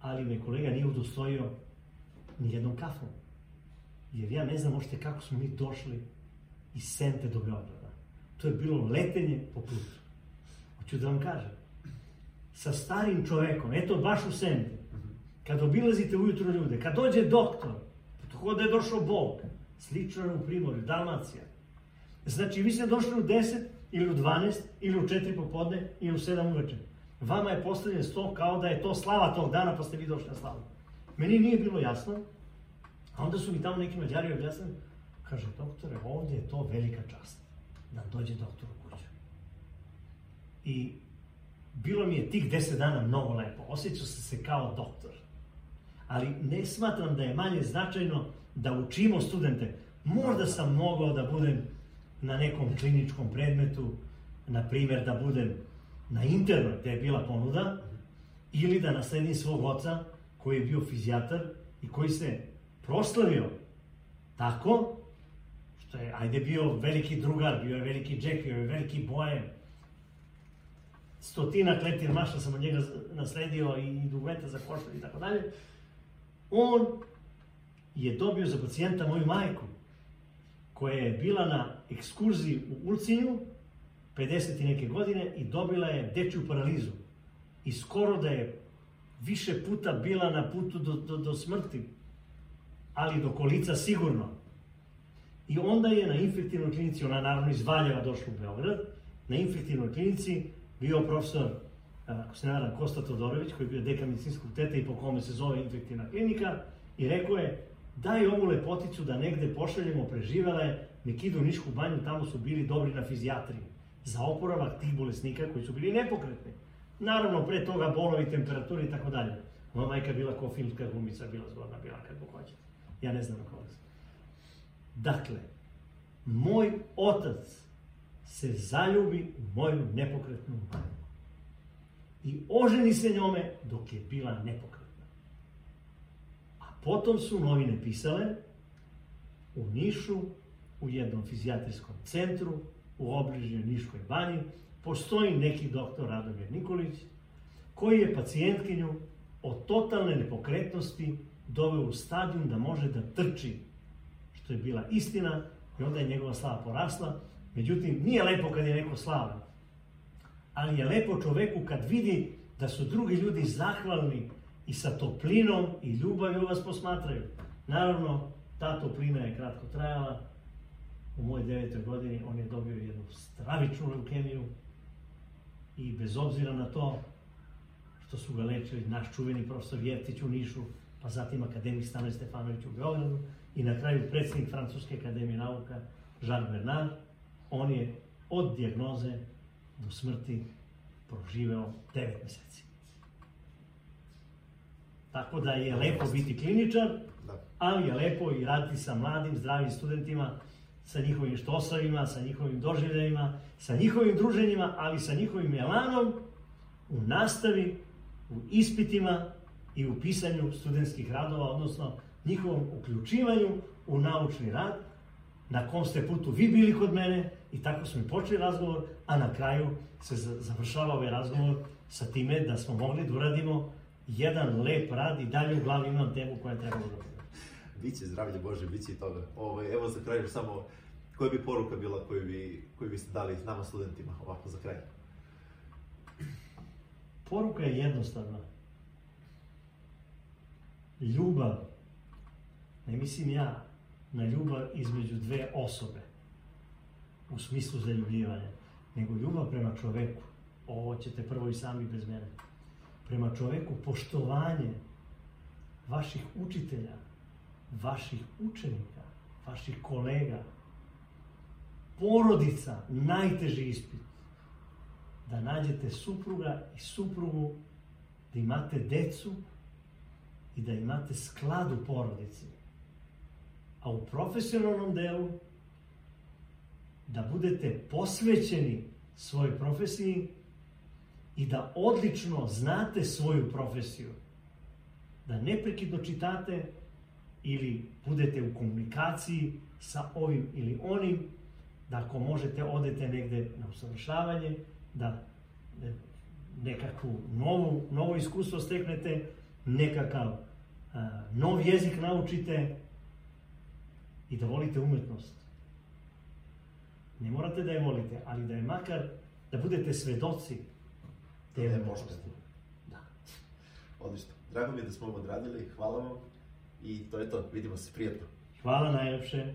ali me kolega nije udostojio ni jednom kafom. Jer ja ne znam ošte kako smo mi došli iz Sente do Beograda. To je bilo letenje po putu. Hoću da vam kažem. Sa starim čovekom, eto baš u Sente, kad obilazite ujutro ljude, kad dođe doktor, to da je došao Bog, Slično u Primorju, Dalmacija. Znači, vi ste došli u 10 ili u 12 ili u 4 popodne ili u 7 uveče. Vama je postavljen sto kao da je to slava tog dana, pa ste vi došli na slavu. Meni nije bilo jasno, a onda su mi tamo neki mađari objasnili, kaže, doktore, ovde je to velika čast, da dođe doktor u kuću. I bilo mi je tih 10 dana mnogo lepo, osjećao sam se kao doktor. Ali ne smatram da je manje značajno da učimo studente. Možda sam mogao da budem na nekom kliničkom predmetu, na primjer da budem na internoj gde je bila ponuda, ili da nasledim svog oca koji je bio fizijatar i koji se proslavio tako što je, ajde, bio veliki drugar, bio je veliki džek, bio je veliki bojem. Stotina kletir maša sam od njega nasledio i dugmeta za košar i tako dalje. On je dobio za pacijenta moju majku, koja je bila na ekskurziji u Ulcinju, 50 i neke godine, i dobila je dečju paralizu. I skoro da je više puta bila na putu do, do, do smrti, ali do kolica sigurno. I onda je na infektivnoj klinici, ona naravno iz Valjeva došla u Beograd, na infektivnoj klinici bio profesor, ako se ne varam, Kosta Todorović, koji je bio dekan medicinskog teta i po kome se zove infektivna klinika, i rekao je, daj ovu lepoticu da negde pošaljemo, preživela je, nek idu u Nišku banju, tamo su bili dobri na fizijatriji, za oporavak tih bolesnika koji su bili nepokretni. Naravno, pre toga bolovi, temperature i tako dalje. Moja majka bila ko filmska gumica, bila zgodna, bila kako hoćete. Ja ne znam na koga sam. Dakle, moj otac se zaljubi u moju nepokretnu majku. I oženi se njome dok je bila nepokretna. A potom su novine pisale u Nišu, u jednom fizijatrijskom centru, u obližnjoj Niškoj banji, postoji neki doktor Radomir Nikolić, koji je pacijentkinju od totalne nepokretnosti doveo u stadijum da može da trči, što je bila istina, i onda je njegova slava porasla. Međutim, nije lepo kad je neko slavan, ali je lepo čoveku kad vidi da su drugi ljudi zahvalni i sa toplinom i ljubavju vas posmatraju. Naravno, ta toplina je kratko trajala. U mojoj devetoj godini on je dobio jednu stravičnu leukemiju i bez obzira na to što su ga lečili naš čuveni profesor Jeftić u Nišu, pa zatim akademik Stane Stefanović u Beogradu i na kraju predsjednik Francuske akademije nauka Jacques Bernard, on je od dijagnoze do smrti proživeo 9 meseci. Tako da je lepo biti kliničar, ali je lepo i raditi sa mladim, zdravim studentima, sa njihovim štosovima, sa njihovim doživljajima, sa njihovim druženjima, ali sa njihovim elanom u nastavi, u ispitima i u pisanju studentskih radova, odnosno njihovom uključivanju u naučni rad, na kom ste putu vi bili kod mene i tako smo i počeli razgovor, a na kraju se završava ovaj razgovor sa time da smo mogli da uradimo jedan lep rad i dalje u glavi imam temu koja treba da bude. Biće zdravlje Bože, biće i toga. Ovo, ovaj, evo za kraj samo, koja bi poruka bila koju, bi, koju biste dali nama studentima ovako za kraj? Poruka je jednostavna. Ljubav, ne mislim ja, na ljubav između dve osobe, u smislu zaljubljivanja, nego ljubav prema čoveku. Ovo ćete prvo i sami bez mene. Prema čoveku poštovanje vaših učitelja, vaših učenika, vaših kolega, porodica, najteži ispit. Da nađete supruga i suprugu, da imate decu i da imate sklad u porodici. A u profesionalnom delu da budete posvećeni svojoj profesiji i da odlično znate svoju profesiju. Da neprekidno čitate ili budete u komunikaciji sa ovim ili onim, da ako možete odete negde na usavršavanje, da nekakvu novu, novo iskustvo steknete, nekakav a, nov jezik naučite i da volite umetnost. Ne morate da je volite, ali da je makar, da budete svedoci te da umetnosti. Da. Odlično. Drago mi je da smo ovo odradili, hvala vam i to je to, vidimo se prijatno. Hvala najlepše.